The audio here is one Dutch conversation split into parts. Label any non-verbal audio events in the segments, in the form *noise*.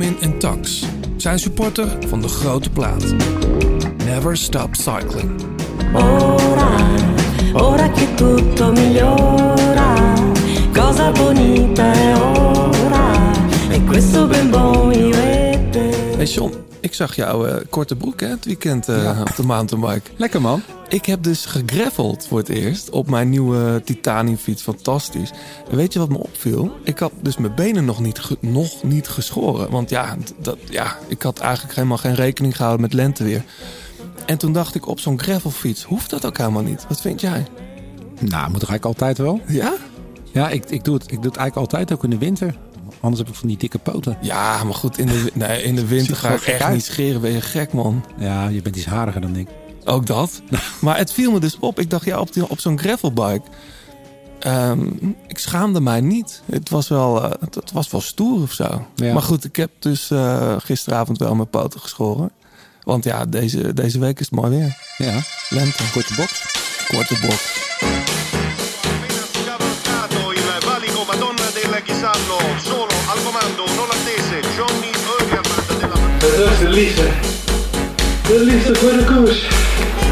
Benjamin en Tax zijn supporter van de grote plaat. Never stop cycling. Ora, ora che tutto migliora, cosa bonita è ora, e questo ben buon Hey John, ik zag jouw uh, korte broek hè, het weekend uh, ja. op de mountainbike. Lekker man. Ik heb dus gegreffeld voor het eerst op mijn nieuwe Titanium fiets. Fantastisch. En weet je wat me opviel? Ik had dus mijn benen nog niet, nog niet geschoren. Want ja, dat, ja, ik had eigenlijk helemaal geen rekening gehouden met lenteweer. En toen dacht ik, op zo'n gravelfiets hoeft dat ook helemaal niet. Wat vind jij? Nou, moet er eigenlijk altijd wel. Ja? Ja, ik, ik, doe het, ik doe het eigenlijk altijd, ook in de winter. Anders heb ik van die dikke poten. Ja, maar goed, in de, nee, in de winter ga ik echt niet scheren. Ben je gek, man? Ja, je bent iets hariger dan ik. Ook dat. *laughs* maar het viel me dus op. Ik dacht, ja, op, die, op zo'n gravelbike... Um, ik schaamde mij niet. Het was wel, uh, het, het, was wel stoer of zo. Ja. Maar goed, ik heb dus uh, gisteravond wel mijn poten geschoren. Want ja, deze, deze week is het mooi weer. Ja. Lente. Korte box. Korte box. Dat is de liefde. De liefde voor de koers.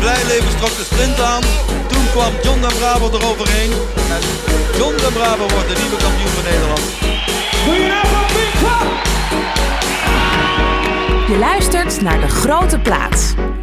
Blijleven trok de sprint aan. Toen kwam John de Bravo eroverheen. En John de Bravo wordt de nieuwe kampioen van Nederland. Je luistert naar De Grote Plaats.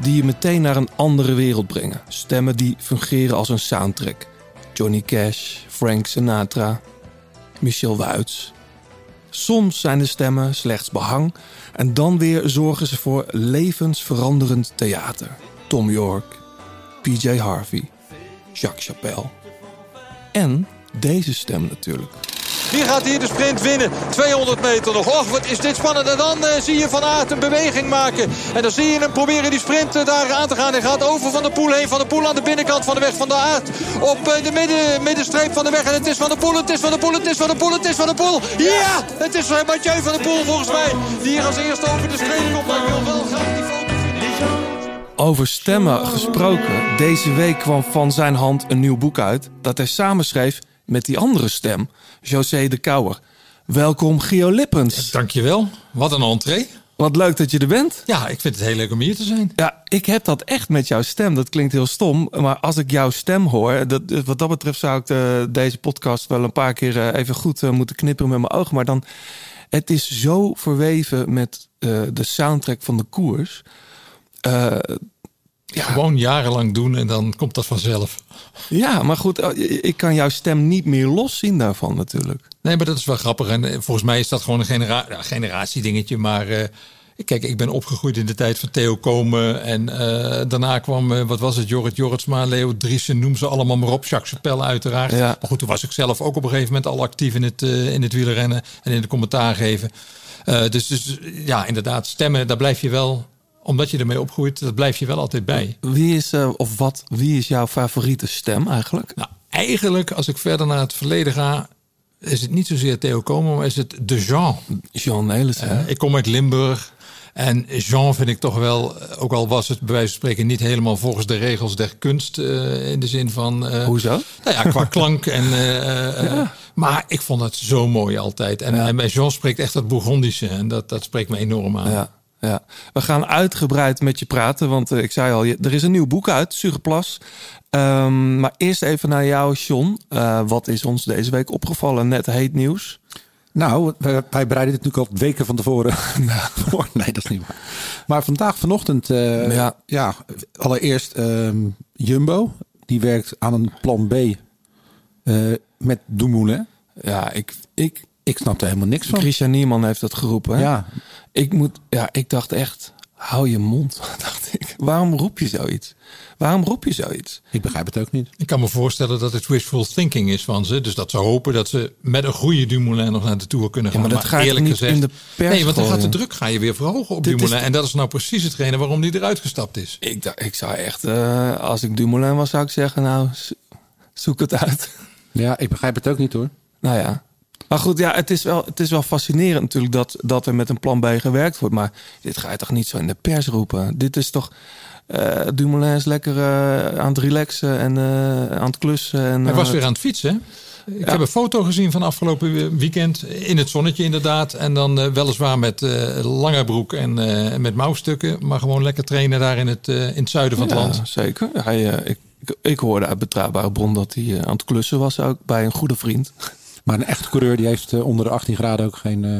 die je meteen naar een andere wereld brengen. Stemmen die fungeren als een soundtrack. Johnny Cash, Frank Sinatra, Michel Wuits. Soms zijn de stemmen slechts behang en dan weer zorgen ze voor levensveranderend theater. Tom York, PJ Harvey, Jacques Chapelle. En deze stem natuurlijk. Wie gaat hier de sprint winnen? 200 meter nog. Och, wat is dit spannend. En dan uh, zie je Van Aert een beweging maken. En dan zie je hem proberen die sprint uh, daar aan te gaan. Hij gaat over Van de Poel heen. Van de Poel aan de binnenkant van de weg. Van de Aert op uh, de midden, middenstreep van de weg. En het is Van de Poel, het is Van de Poel, het is Van de Poel, het is Van de Poel. Ja, het is Mathieu van de Poel volgens mij. Die hier als eerste over de streep komt. Maar ik wil wel graag die foto over stemmen gesproken. Deze week kwam van zijn hand een nieuw boek uit dat hij samenschreef met die andere stem, José de Kouwer. Welkom, Gio Lippens. Dankjewel. Wat een entree. Wat leuk dat je er bent. Ja, ik vind het heel leuk om hier te zijn. Ja, ik heb dat echt met jouw stem. Dat klinkt heel stom. Maar als ik jouw stem hoor, dat, wat dat betreft zou ik de, deze podcast wel een paar keer even goed uh, moeten knippen met mijn ogen. Maar dan, het is zo verweven met de soundtrack van de koers. Ja. Gewoon jarenlang doen en dan komt dat vanzelf. Ja, maar goed, ik kan jouw stem niet meer loszien daarvan natuurlijk. Nee, maar dat is wel grappig. En volgens mij is dat gewoon een genera ja, generatiedingetje. Maar uh, kijk, ik ben opgegroeid in de tijd van Theo Komen. En uh, daarna kwam, uh, wat was het, Jorrit Jorritsma, Leo Driessen, noem ze allemaal maar op. Jacques Chapelle uiteraard. Ja. Maar goed, toen was ik zelf ook op een gegeven moment al actief in het, in het wielrennen. En in de commentaar geven. dus, dus ja, inderdaad, stemmen, daar blijf je wel omdat je ermee opgroeit, dat blijf je wel altijd bij. Wie is, uh, of wat, wie is jouw favoriete stem eigenlijk? Nou, eigenlijk, als ik verder naar het verleden ga, is het niet zozeer Theo Komen, maar is het de Jean. Jean Nelissen. Uh, ik kom uit Limburg. En Jean vind ik toch wel, ook al was het bij wijze van spreken niet helemaal volgens de regels der kunst. Uh, in de zin van. Uh, Hoezo? Nou ja, qua klank. En, uh, ja. Maar ik vond het zo mooi altijd. En, ja. en bij Jean spreekt echt dat Bourgondische. En dat, dat spreekt me enorm aan. Ja ja. We gaan uitgebreid met je praten, want uh, ik zei al, er is een nieuw boek uit, Surgeplas. Um, maar eerst even naar jou, John. Uh, wat is ons deze week opgevallen? Net heet nieuws. Nou, wij, wij bereiden dit natuurlijk al weken van tevoren *laughs* voor. Nee, dat is niet waar. Maar vandaag, vanochtend, uh, ja. ja. allereerst um, Jumbo. Die werkt aan een plan B met Dumoulin. Ja, ik, ik, ik snap er helemaal niks van. Christian Niemann heeft dat geroepen. Ja. Ik, moet, ja, ik dacht echt, Hou je mond, *laughs* dacht ik. Waarom roep je zoiets? Waarom roep je zoiets? Ik begrijp het ook niet. Ik kan me voorstellen dat het wishful thinking is van ze. Dus dat ze hopen dat ze met een goede Dumoulin nog naar de Tour kunnen gaan. Ja, maar dat ga je eerlijk niet gezegd, in de pers Nee, want dan gaat de druk ga je weer verhogen op Dit is- Dumoulin. En dat is nou precies hetgene waarom die eruit gestapt is. Ik, dacht- ik zou echt, eh, als ik Dumoulin was, zou ik zeggen, nou, zo- zoek het uit. Ja, ik begrijp het ook niet hoor. Nou ja. Maar goed, ja, het is wel, het is wel fascinerend natuurlijk dat, dat er met een plan B gewerkt wordt. Maar dit ga je toch niet zo in de pers roepen? Dit is toch... eh Dumoulin is lekker eh, aan het relaxen en eh, aan het klussen. En, Hij was weer aan het fietsen. hè? Ik heb een foto gezien van afgelopen weekend. In het zonnetje inderdaad. En dan weliswaar met lange broek en met mouwstukken. Maar gewoon lekker trainen daar in het, in het zuiden van het ja, land. zeker. Hij, ik, ik, ik hoorde uit betrouwbare bron dat hij aan het klussen was ook bij een goede vriend. Maar een echte coureur die heeft eh, onder de 18 graden ook geen, eh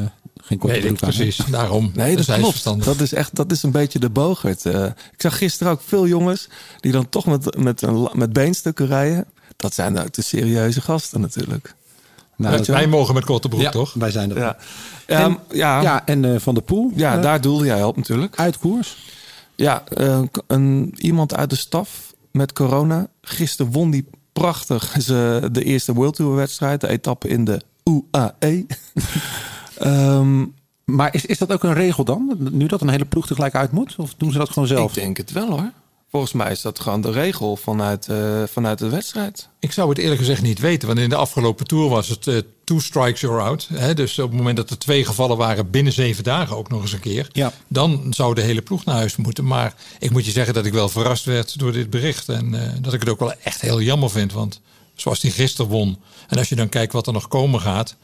geen korte hè? precies. Daarom. Nee, dat is klopt. Dat is echt, dat is een beetje de bogert. Eh, ik zag gisteren ook veel jongens die dan toch met, met, een, met beenstukken rijden. Dat zijn ook de serieuze gasten natuurlijk. Nou, Wij mogen met korte broek, ja, toch? wij zijn er. Ja, En- Ehm, ja, ja, Ja, en eh, Van der Poel. eh, daar doelde jij op natuurlijk. Uit koers. Ja, eh, een, iemand uit de staf met corona. Gisteren won die prachtig ze, de eerste World Tour wedstrijd. De etappe in de UAE. *laughs* Ehm, Maar is, is dat ook een regel dan? Nu dat een hele ploeg tegelijk uit moet? Of doen ze dat gewoon zelf? ik denk het wel hoor. Volgens mij is dat gewoon de regel vanuit, eh, vanuit de wedstrijd. Ik zou het eerlijk gezegd niet weten. Want in de afgelopen tour was het eh, two strikes you're out. Hè? Dus op het moment dat er twee gevallen waren binnen zeven dagen ook nog eens een keer. Ja. Dan zou de hele ploeg naar huis moeten. Maar ik moet je zeggen dat ik wel verrast werd door dit bericht. En eh, dat ik het ook wel echt heel jammer vind. Want zoals die gisteren won. En als je dan kijkt wat er nog komen gaat.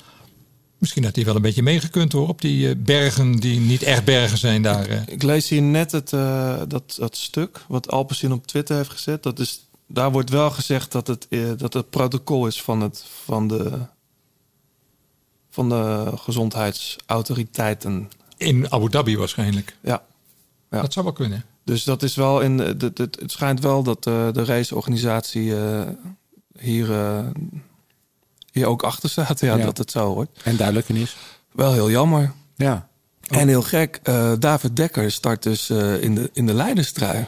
Misschien had hij wel een beetje meegekund hoor. Op die eh, bergen die niet echt bergen zijn daar. eh. Ik lees hier net het, eh, dat, dat stuk wat Alpecin op Twitter heeft gezet. Dat is, daar wordt wel gezegd dat het, eh, dat het protocol is van, het, van, de, van de gezondheidsautoriteiten. In Abu Dhabi waarschijnlijk. Ja. Ja. Dat zou wel kunnen. Dus dat is wel in. de- de- de- Het schijnt wel dat eh, de raceorganisatie eh, hier, eh, hier ook achter staat. Ja, Ja. dat het zo wordt. En duidelijk is. Wel heel jammer. Ja. En heel gek. eh, David Dekker start dus eh, in, de, in de leiderstrui.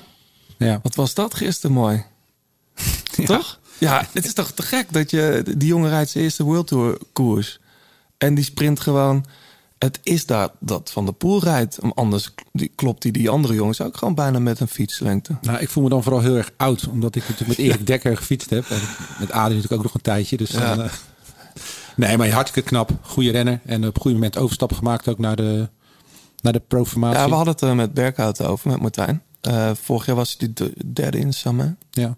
ja. Wat was dat gisteren mooi? *laughs* Toch? Ja, het is toch te gek dat je... Die jongen rijdt zijn eerste World Tour koers. En die sprint gewoon... Het is daar dat Van de Poel rijdt. Anders die, klopt die, die andere jongens ook gewoon bijna met een fietslengte. Nou, ik voel me dan vooral heel erg oud. Omdat ik natuurlijk met *laughs* Erik Dekker gefietst heb. En met Adi natuurlijk ook nog een tijdje. Dus Ja. dan, eh, nee, maar hartstikke knap. Goede renner. En op een goed moment overstap gemaakt ook naar de, naar de proformatie. Ja, we hadden het er met Berkhout over, met Martijn. Eh, vorig jaar was hij de derde in Samen. Ja.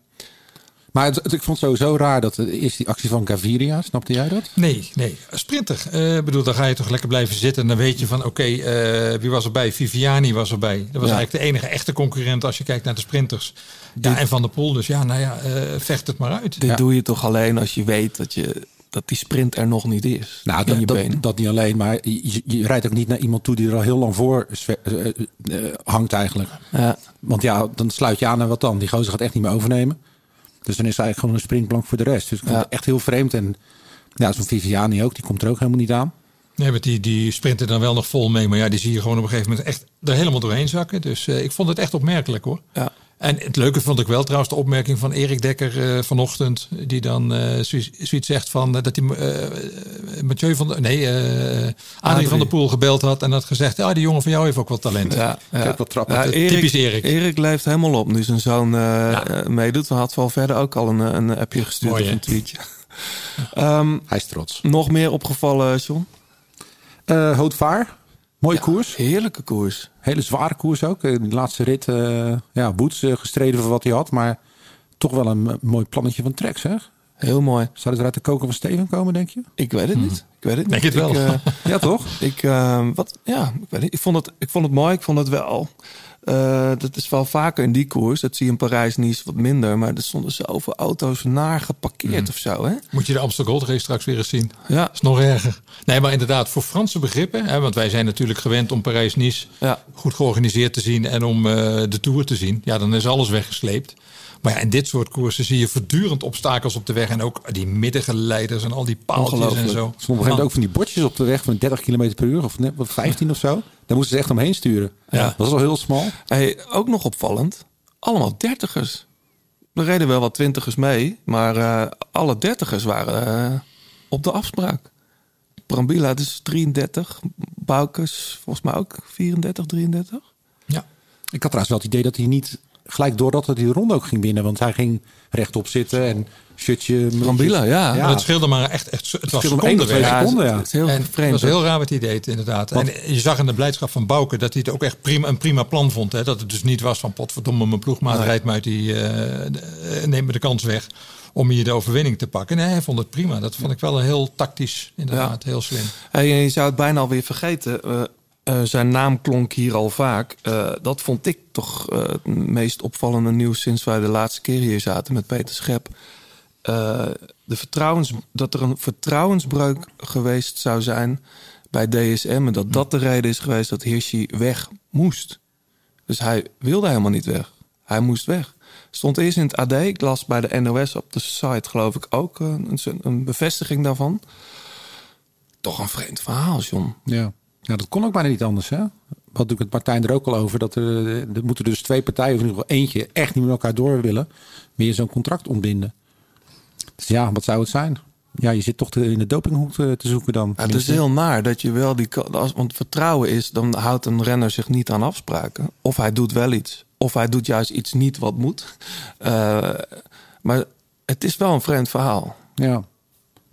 Maar het, het- ik vond het sowieso raar dat het eerst die actie van Gaviria. Snapte jij dat? Nee, nee. Sprinter. Eh, Ik bedoel, dan ga je toch lekker blijven zitten. En dan weet je van, oké, eh, wie was erbij? Viviani was erbij. Dat was Ja. eigenlijk de enige echte concurrent als je kijkt naar de sprinters. Ja, en Van der Poel. Dus ja, nou ja, eh, vecht het maar uit. Dit Ja. doe je toch alleen als je weet dat, je, dat die sprint er nog niet is. Nou, in je dat, dat, dat niet alleen. Maar je, rijdt ook niet naar iemand toe die er al heel lang voor eh, eh, eh, hangt eigenlijk. ja. Want ja, dan sluit je aan en wat dan? Die gozer gaat echt niet meer overnemen. Dus dan is het eigenlijk gewoon een sprintplank voor de rest. Dus ik vond Ja. het echt heel vreemd. En ja, zo'n Viviani ook, die komt er ook helemaal niet aan. Nee, want die, die sprinten dan wel nog vol mee. Maar ja, die zie je gewoon op een gegeven moment echt er helemaal doorheen zakken. Dus eh, ik vond het echt opmerkelijk hoor. Ja. En het leuke vond ik wel trouwens de opmerking van Erik Dekker eh, vanochtend. Die dan eh, zoiets, zegt van eh, dat hij eh, Mathieu van de, nee, eh Adrie Adrie. van der Poel gebeld had. En had gezegd, ja, die jongen van jou heeft ook wel talent. Ja, ja. Kijk, wat trappen. Ja, Dat- typisch Erik. Erik leeft helemaal op nu zijn zoon eh, eh, meedoet. We hadden wel verder ook al een, een appje gestuurd Mooi, of een tweetje. Ehm, Hij is trots. nog meer opgevallen, John? Eh Hootvaar, mooie koers. Heerlijke koers. Hele zware koers ook. In de laatste rit, eh, ja, Boets eh, gestreden voor wat hij had. Maar toch wel een eh, mooi plannetje van Trek, zeg. Heel mooi. Zou het eruit de koken van Steven komen, denk je? Ik weet het niet. Ik weet het Denk niet. het wel. Ik, eh, *laughs* Ja, toch? Ik, eh, wat, ja, ik, weet niet. ik, vond het, ik vond het mooi. Ik vond het wel. Eh, dat is wel vaker in die koers. Dat zie je in Parijs-Nice wat minder. Maar er stonden zoveel auto's naar geparkeerd of zo. Hè? Moet je de Amsterdam Gold Race straks weer eens zien. Ja, Dat is nog erger. Nee, maar inderdaad, voor Franse begrippen. Hè, want wij zijn natuurlijk gewend om Parijs-Nice ja. goed georganiseerd te zien. En om eh, de Tour te zien. Ja, dan is alles weggesleept. Maar ja, in dit soort koersen zie je voortdurend obstakels op de weg. En ook die middengeleiders en al die paaltjes en zo. Een gegeven moment ook van die bordjes op de weg van 30 km per uur. Of net wat 15 of zo. Daar moesten ze echt omheen sturen. Ja. Dat was wel heel smal. Hey, ook nog opvallend. Allemaal dertigers. Er reden wel wat twintigers mee. Maar uh, alle dertigers waren uh, op de afspraak. Brambila dus 33. Boukes volgens mij ook 34, 33. Ja. Ik had trouwens wel het idee dat hij niet gelijk doordat hij de ronde ook ging winnen. Want hij ging rechtop zitten en shirtje. Brambila, ja. ja. Maar het scheelde maar echt, echt het, was seconden, twee seconden. Ja. Het is heel en vreemd. Het was heel raar wat hij deed, inderdaad. En je zag in de blijdschap van Bouke dat hij het ook echt prima, een prima plan vond. Hè? Dat het dus niet was van potverdomme, mijn ploegmaat nee. rijdt me uit die, uh, neemt me de kans weg om hier de overwinning te pakken. Nee, hij vond het prima. Dat vond ik wel een heel tactisch, inderdaad, ja. heel slim. Je zou het bijna alweer vergeten. Uh, uh, zijn naam klonk hier al vaak. Uh, dat vond ik toch het meest opvallende nieuws sinds wij de laatste keer hier zaten met Peter Schep. De vertrouwens, dat er een vertrouwensbreuk geweest zou zijn bij DSM. En dat dat de reden is geweest dat Hirschi weg moest. Dus hij wilde helemaal niet weg. Hij moest weg. Stond eerst in het AD. Ik las bij de NOS op de site, geloof ik, ook een, een bevestiging daarvan. Toch een vreemd verhaal, John. Ja. ja, dat kon ook bijna niet anders, hè? Wat doe ik met Martijn er ook al over. Dat er, er moeten dus twee partijen, of in ieder geval eentje, echt niet met elkaar door willen. Weer zo'n contract ontbinden. Dus ja, wat zou het zijn? Ja, je zit toch te, in de dopinghoek te, te zoeken dan. Ja, het is heel naar dat je wel die. Als, want vertrouwen is, dan houdt een renner zich niet aan afspraken. Of hij doet wel iets. Of hij doet juist iets niet wat moet. Uh, maar het is wel een vreemd verhaal. Ja.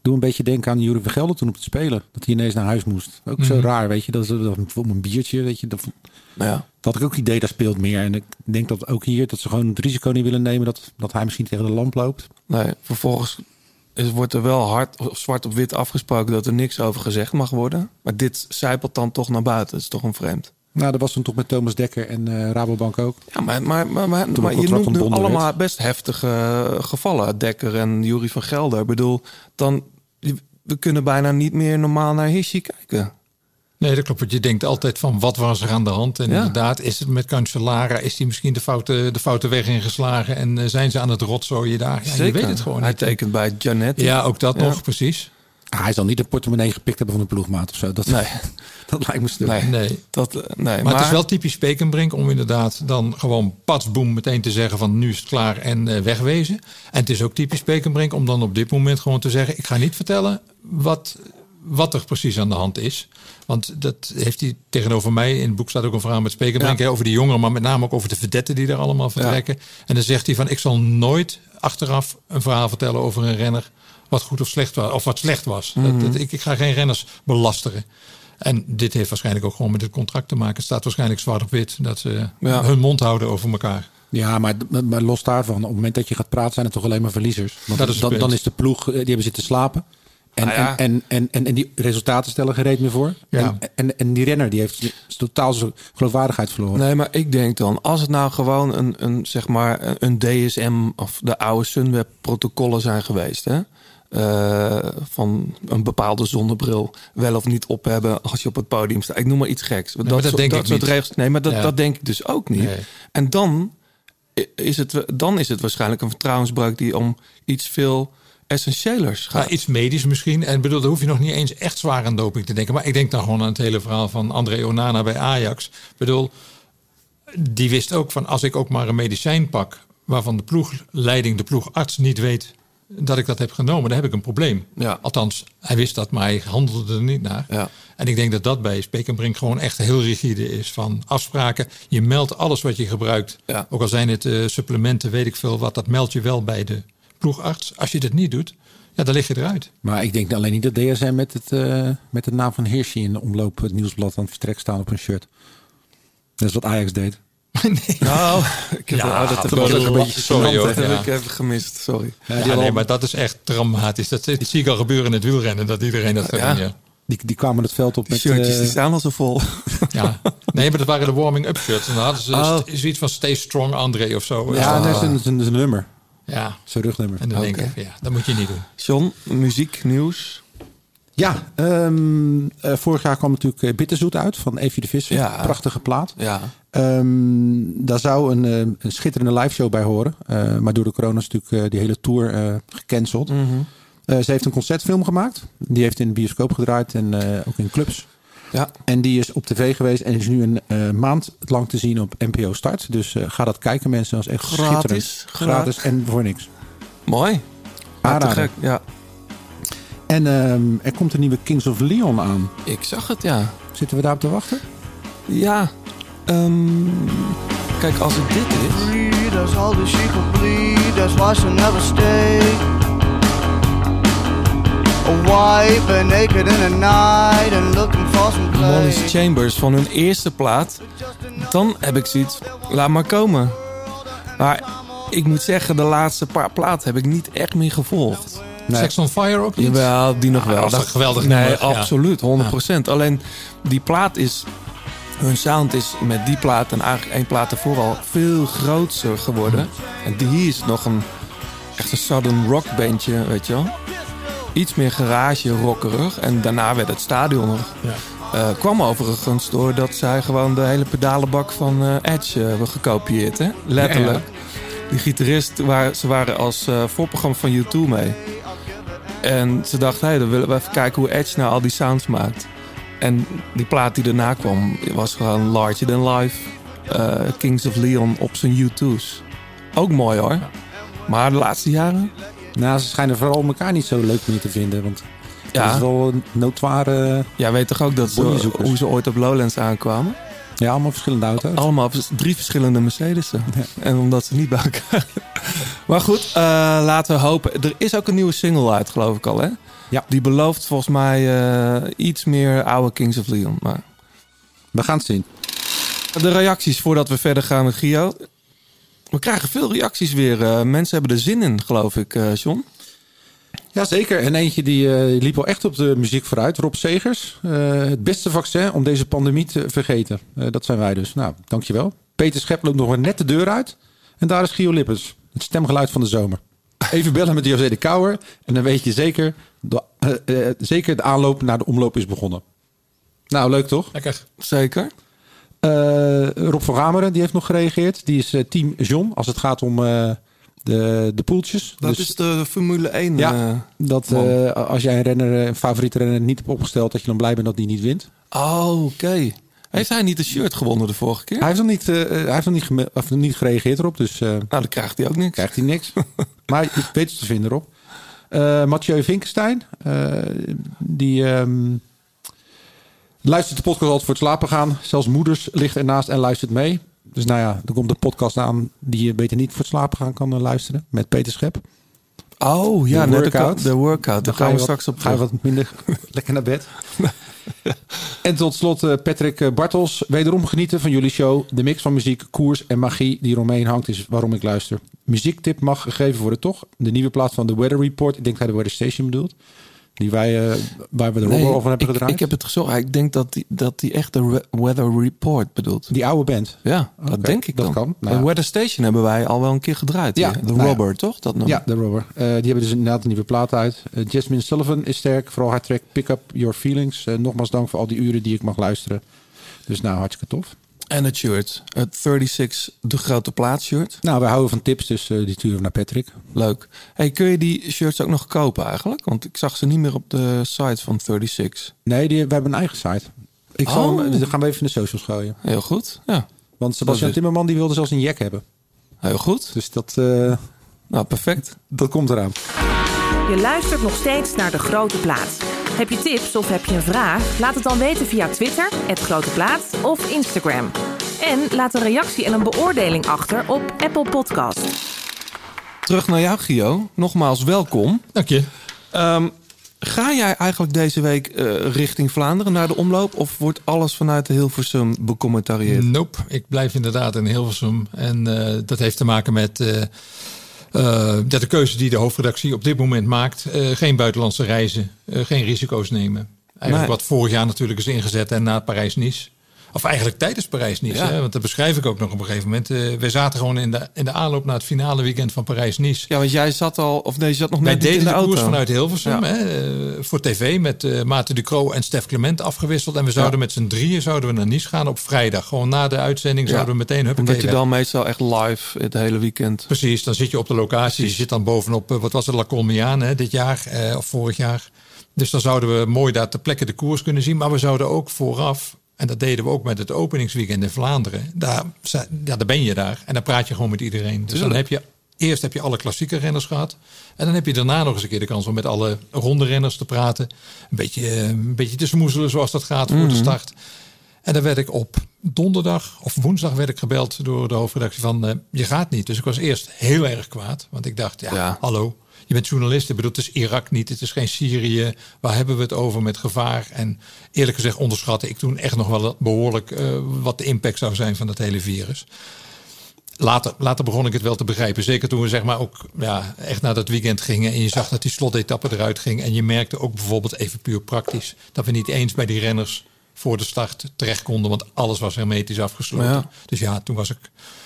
Doe een beetje denken aan Jury Vergelder toen op het spelen. Dat hij ineens naar huis moest. Ook zo raar, weet je. Dat is bijvoorbeeld een biertje, weet je. Dat, ja. dat had ik ook het idee, daar speelt meer. En ik denk dat ook hier, dat ze gewoon het risico niet willen nemen... dat, dat hij misschien tegen de lamp loopt. Nee, vervolgens is, wordt er wel hard of zwart op wit afgesproken... dat er niks over gezegd mag worden. Maar dit zijpelt dan toch naar buiten. Dat is toch een vreemd. Nou, dat was toen toch met Thomas Dekker en uh, Rabobank ook. Ja, maar, maar, maar, maar, maar je noemt nu allemaal best heftige gevallen. Dekker en Jury van Gelder. Ik bedoel, dan, we kunnen bijna niet meer normaal naar Hishi kijken. Nee, dat klopt. Want je denkt altijd van wat was er aan de hand. En ja. inderdaad, is het met Cancellara, is hij misschien de foute, de foute weg ingeslagen en uh, zijn ze aan het rotzooien daar? Ja, Zeker. Je weet het gewoon Hij niet. tekent bij Janet. Ja, ook dat ja. nog, precies. Ah, hij zal niet de portemonnee gepikt hebben van een ploegmaat of zo. Dat, nee. *laughs* dat lijkt me stuk. Nee, nee. Dat, uh, nee maar, maar, het is wel typisch Spekenbrink om inderdaad dan gewoon patsboom meteen te zeggen van nu is het klaar en uh, wegwezen. En het is ook typisch Spekenbrink om dan op dit moment gewoon te zeggen ik ga niet vertellen wat, wat er precies aan de hand is. Want dat heeft hij tegenover mij. In het boek staat ook een verhaal met Spekenbrink ja. over die jongeren, maar met name ook over de verdetten die er allemaal vertrekken. Ja. En dan zegt hij van ik zal nooit achteraf een verhaal vertellen over een renner wat goed of slecht was, of wat slecht was. Mm -hmm. dat, dat, ik, ik, ga geen renners belasteren. En dit heeft waarschijnlijk ook gewoon met het contract te maken. Het staat waarschijnlijk zwart op wit dat ze ja. hun mond houden over elkaar. Ja, maar, maar, los daarvan, op het moment dat je gaat praten, zijn het toch alleen maar verliezers. Want dat is dan, dan is de ploeg, die hebben zitten slapen. En, ah, ja. en, en, en, en, die resultaten stellen gereed meer voor. Ja. En, en, en, die renner die heeft totaal zijn geloofwaardigheid verloren. Nee, maar ik denk dan, als het nou gewoon een, een, zeg maar, een DSM of de oude Sunweb protocollen zijn geweest. Hè? Uh, van een bepaalde zonnebril wel of niet op hebben als je op het podium staat. Ik noem maar iets geks. Nee, dat, dat, denk dat ik soort niet. regels. Nee, maar dat, ja. dat denk ik dus ook niet. Nee. En dan is, het, dan is het waarschijnlijk een vertrouwensbreuk die om iets veel essentiëlers gaat. Ja, iets medisch misschien. En bedoel, daar hoef je nog niet eens echt zwaar aan doping te denken. Maar ik denk dan gewoon aan het hele verhaal van André Onana bij Ajax. Ik bedoel, die wist ook van als ik ook maar een medicijn pak waarvan de ploegleiding, de ploegarts niet weet dat ik dat heb genomen, dan heb ik een probleem. Ja. Althans, hij wist dat, maar hij handelde er niet naar. Ja. En ik denk dat dat bij Spekenbrink gewoon echt heel rigide is. Van afspraken, je meldt alles wat je gebruikt. Ja. Ook al zijn het uh, supplementen, weet ik veel wat, dat meld je wel bij de ploegarts. Als je dat niet doet, ja, dan lig je eruit. Maar ik denk alleen niet dat DSM met, het, uh, met de naam van Hirschi in de omloop het nieuwsblad aan het vertrek staan op een shirt. Dat is wat Ajax deed. *laughs* nee. Nou, ik heb Ja, dat, dat heb is ik een beetje sorry, hoor. heb Ja. ik even gemist. Sorry. Ja, Ja, nee, maar dat is echt dramatisch. Dat, dat zie ik al gebeuren in het wielrennen, dat iedereen dat Ja. Ja. die, die kwamen het veld op Die met... shirtjes eh, die staan al zo vol. Ja. Nee, maar dat waren de warming-up shirts. En dan hadden ze Oh. zoiets van Stay Strong André of zo. ja, Ah. dat is een, dat is een, nummer. Ja. Zijn rugnummer. En dan denk ik, ja, dat moet je niet doen. John, muziek, nieuws. Ja, ehm, eh, vorig jaar kwam natuurlijk eh, Bitterzoet uit van Evie de Visser. Ja. Prachtige plaat. Ja. Ehm, daar zou een, eh, een schitterende liveshow bij horen. Maar door de corona is natuurlijk die hele tour gecanceld. Mhm. Ze heeft een concertfilm gemaakt. Die heeft in de bioscoop gedraaid en ook in clubs. Ja. En die is op tv geweest en is nu een uh, maand lang te zien op NPO Start. Dus uh, ga dat kijken mensen, dat is echt gratis. Gratis en voor niks. Mooi. Aanraden. ja. En um, er komt een nieuwe Kings of Leon aan. Ik zag het, ja. Zitten we daarop te wachten? Ja. Um, kijk, als het dit is... That's all that she could bleed, that's why never stay. A wife and naked in the night and looking for some play. Molly's Chambers van hun eerste plaat. Dan heb ik zoiets, laat maar komen. Maar ik moet zeggen, de laatste paar platen heb ik niet echt meer gevolgd. Nee. Sex on Fire ook niet? Jawel, die nog ah, wel. Dat is geweldig Nee, nummer. absoluut, 100%. Alleen die plaat is... Hun sound is met die plaat en eigenlijk één plaat ervoor al veel groter geworden. En die is nog een echt een southern rock bandje, weet je wel. Iets meer garage rockerig. En daarna werd het stadion nog. Ja. Uh, kwam overigens doordat zij gewoon de hele pedalenbak van uh, Edge uh, hebben gekopieerd. Hè? Letterlijk. Ja, ja. Die gitarist, waar, ze waren als voorprogramma van U2 mee. En ze dachten, hey, dan willen we even kijken hoe Edge nou al die sounds maakt. En die plaat die daarna kwam, was gewoon larger than life. Uh, Kings of Leon op zijn U2's. Ook mooi hoor. Maar de laatste jaren... Nou, ze schijnen vooral elkaar niet zo leuk meer te vinden. Want ja. dat is wel een notoire... Ja, weet toch ook dat ze, hoe ze ooit op Lowlands aankwamen? Ja, allemaal verschillende auto's. Allemaal drie verschillende Mercedes'en. En omdat ze niet bij elkaar... *laughs* maar goed, uh, laten we hopen. Er is ook een nieuwe single uit, geloof ik al, hè? Ja. Die belooft volgens mij uh, iets meer oude Kings of Leon. Maar... We gaan het zien. De reacties voordat we verder gaan met Gio. We krijgen veel reacties weer. Uh, mensen hebben er zin in, geloof ik, John. Jazeker. En eentje die uh, liep wel echt op de muziek vooruit. Rob Segers. Uh, het beste vaccin om deze pandemie te vergeten. Uh, dat zijn wij dus. Nou, dankjewel. Peter Schep loopt nog net de deur uit. En daar is Gio Lippens. Het stemgeluid van de zomer. Even bellen met José de Kouwer. En dan weet je zeker, de, zeker de aanloop naar de omloop is begonnen. Nou, leuk toch? Lekker. Zeker. Rob van Rameren, die heeft nog gereageerd. Die is team John als het gaat om de, de poeltjes. Dat dus, is de Formule 1. Ja, uh, dat uh, als jij een renner, een favoriete renner niet hebt opgesteld, dat je dan blij bent dat die niet wint. Oh, oké. Heeft hij niet een shirt gewonnen de vorige keer? Hij heeft nog niet, uh, hij heeft nog niet, of niet gereageerd erop. Dus, nou, dan krijgt hij ook niks. Krijgt hij niks. *laughs* maar je weet het te vinden erop. Mathieu Vinkenstein, die um, luistert de podcast altijd voor het slapen gaan. Zelfs moeders ligt ernaast en luistert mee. Dus nou ja, er komt de podcast aan die je beter niet voor het slapen gaan kan luisteren. Met Peter Schep. Oh ja, de workout. De workout. Daar gaan we straks op. Ga je wat minder *laughs* lekker naar bed. *laughs* en tot slot uh, Patrick Bartels. Wederom genieten van jullie show. De mix van muziek, koers en magie die eromheen hangt is waarom ik luister. Muziektip mag gegeven worden toch? De nieuwe plaats van The Weather Report. Ik denk dat hij de Weather Station bedoelt. Die wij, uh, waar we de nee, over hebben ik, gedraaid. Ik heb het gezocht. Ik denk dat die, dat die echt de Weather Report bedoelt. Die oude band? Ja, dat denk ik dat dan. kan. Nou, de Weather Station hebben wij al wel een keer gedraaid. Ja, de nou Robber, toch? Dat ja, de Robber. Uh, die hebben dus inderdaad een nieuwe plaat uit. Uh, Jasmine Sullivan is sterk. Vooral haar track Pick Up Your Feelings. nogmaals dank voor al die uren die ik mag luisteren. Dus nou, hartstikke tof. En het shirt. Het 36 De Grote Plaat shirt. Nou, we houden van tips, dus uh, die sturen we naar Patrick. Leuk. Hey, kun je die shirts ook nog kopen eigenlijk? Want ik zag ze niet meer op de site van 36. Nee, die, we hebben een eigen site. Ik zal oh. hem, dan gaan we even in de socials gooien. Heel goed, ja. Want Sebastian Timmerman die wilde zelfs een jack hebben. Heel goed. Dus dat... Uh, nou, perfect. Dat komt eraan. Je luistert nog steeds naar De Grote Plaat. Heb je tips of heb je een vraag? Laat het dan weten via Twitter, het Grote Plaat of Instagram. En laat een reactie en een beoordeling achter op Apple Podcast. Terug naar jou, Gio. Nogmaals welkom. Dank je. Um, ga jij eigenlijk deze week uh, richting Vlaanderen naar de omloop? Of wordt alles vanuit de Hilversum becommentarieerd? Nope, ik blijf inderdaad in Hilversum. En uh, dat heeft te maken met... Uh, uh, dat de keuze die de hoofdredactie op dit moment maakt, uh, geen buitenlandse reizen, uh, geen risico's nemen. Eigenlijk nee. wat vorig jaar natuurlijk is ingezet en na Parijs-Nice. Of eigenlijk tijdens Parijs-Nice. Ja. Want dat beschrijf ik ook nog op een gegeven moment. Uh, wij zaten gewoon in de, in de aanloop naar het finale weekend van Parijs-Nice. Ja, want jij zat al, of nee, je zat nog net deden de, de koers vanuit Hilversum. Ja. Hè, uh, voor tv met uh, Maarten Ducro en Stef Clement afgewisseld. En we zouden ja. met z'n drieën zouden we naar Nice gaan op vrijdag. Gewoon na de uitzending zouden we meteen huppakee Omdat je dan meestal echt live het hele weekend... Precies, dan zit je op de locatie. Precies. Je zit dan bovenop, wat was het, La Colmiane dit jaar of vorig jaar. Dus dan zouden we mooi daar ter plekke de koers kunnen zien. Maar we zouden ook vooraf, en dat deden we ook met het openingsweekend in Vlaanderen. Daar, ja, daar ben je daar en dan praat je gewoon met iedereen. Dus dan heb je Eerst heb je alle klassieke renners gehad. En dan heb je daarna nog eens een keer de kans om met alle ronde renners te praten. Een beetje, een beetje te smoezelen zoals dat gaat voor de mhm. start. En dan werd ik op donderdag of woensdag werd ik gebeld door de hoofdredactie van uh, je gaat niet. Dus ik was eerst heel erg kwaad. Want ik dacht, ja, hallo, je bent journalist. Ik bedoel, het is Irak niet, het is geen Syrië. Waar hebben we het over met gevaar? En eerlijk gezegd onderschatte ik toen echt nog wel behoorlijk uh, wat de impact zou zijn van het hele virus. Later, later begon ik het wel te begrijpen. Zeker toen we zeg maar ook ja, echt naar dat weekend gingen. En je zag dat die slotetappe eruit ging. En je merkte ook bijvoorbeeld even puur praktisch. Dat we niet eens bij die renners voor de start terecht konden. Want alles was hermetisch afgesloten. Dus ja, toen was ik,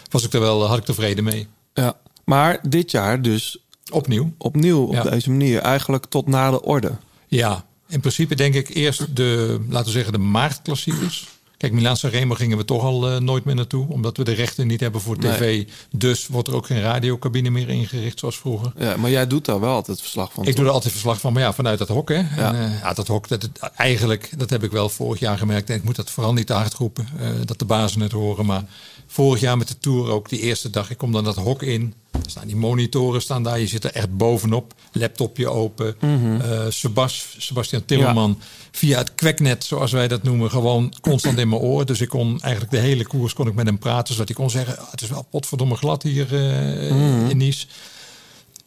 was ik er wel, had ik tevreden mee. Ja, maar dit jaar dus... Opnieuw. Opnieuw op deze manier. Eigenlijk tot na de orde. Ja, in principe denk ik eerst de, laten we zeggen, de maartklassiekers. Kijk, Milaanse Remo gingen we toch al uh, nooit meer naartoe, omdat we de rechten niet hebben voor tv. Dus wordt er ook geen radiocabine meer ingericht zoals vroeger. Ja, maar jij doet daar wel altijd verslag van. Ik doe er altijd verslag van, maar ja, vanuit dat hok. Hè. Ja. En, uh, ja, dat hok, dat, eigenlijk, dat heb ik wel vorig jaar gemerkt. En ik moet dat vooral niet te hard roepen, uh, dat de bazen het horen. Maar vorig jaar met de Tour ook, die eerste dag, ik kom dan dat hok in. Er staan die monitoren staan daar, je zit er echt bovenop. Laptopje open. Mm Sebas, Sebastian Timmerman via het kweknet, zoals wij dat noemen, gewoon constant in mijn oor. Dus ik kon eigenlijk de hele koers kon ik met hem praten, zodat hij kon zeggen: ah, het is wel potverdomme glad hier uh, in Nice.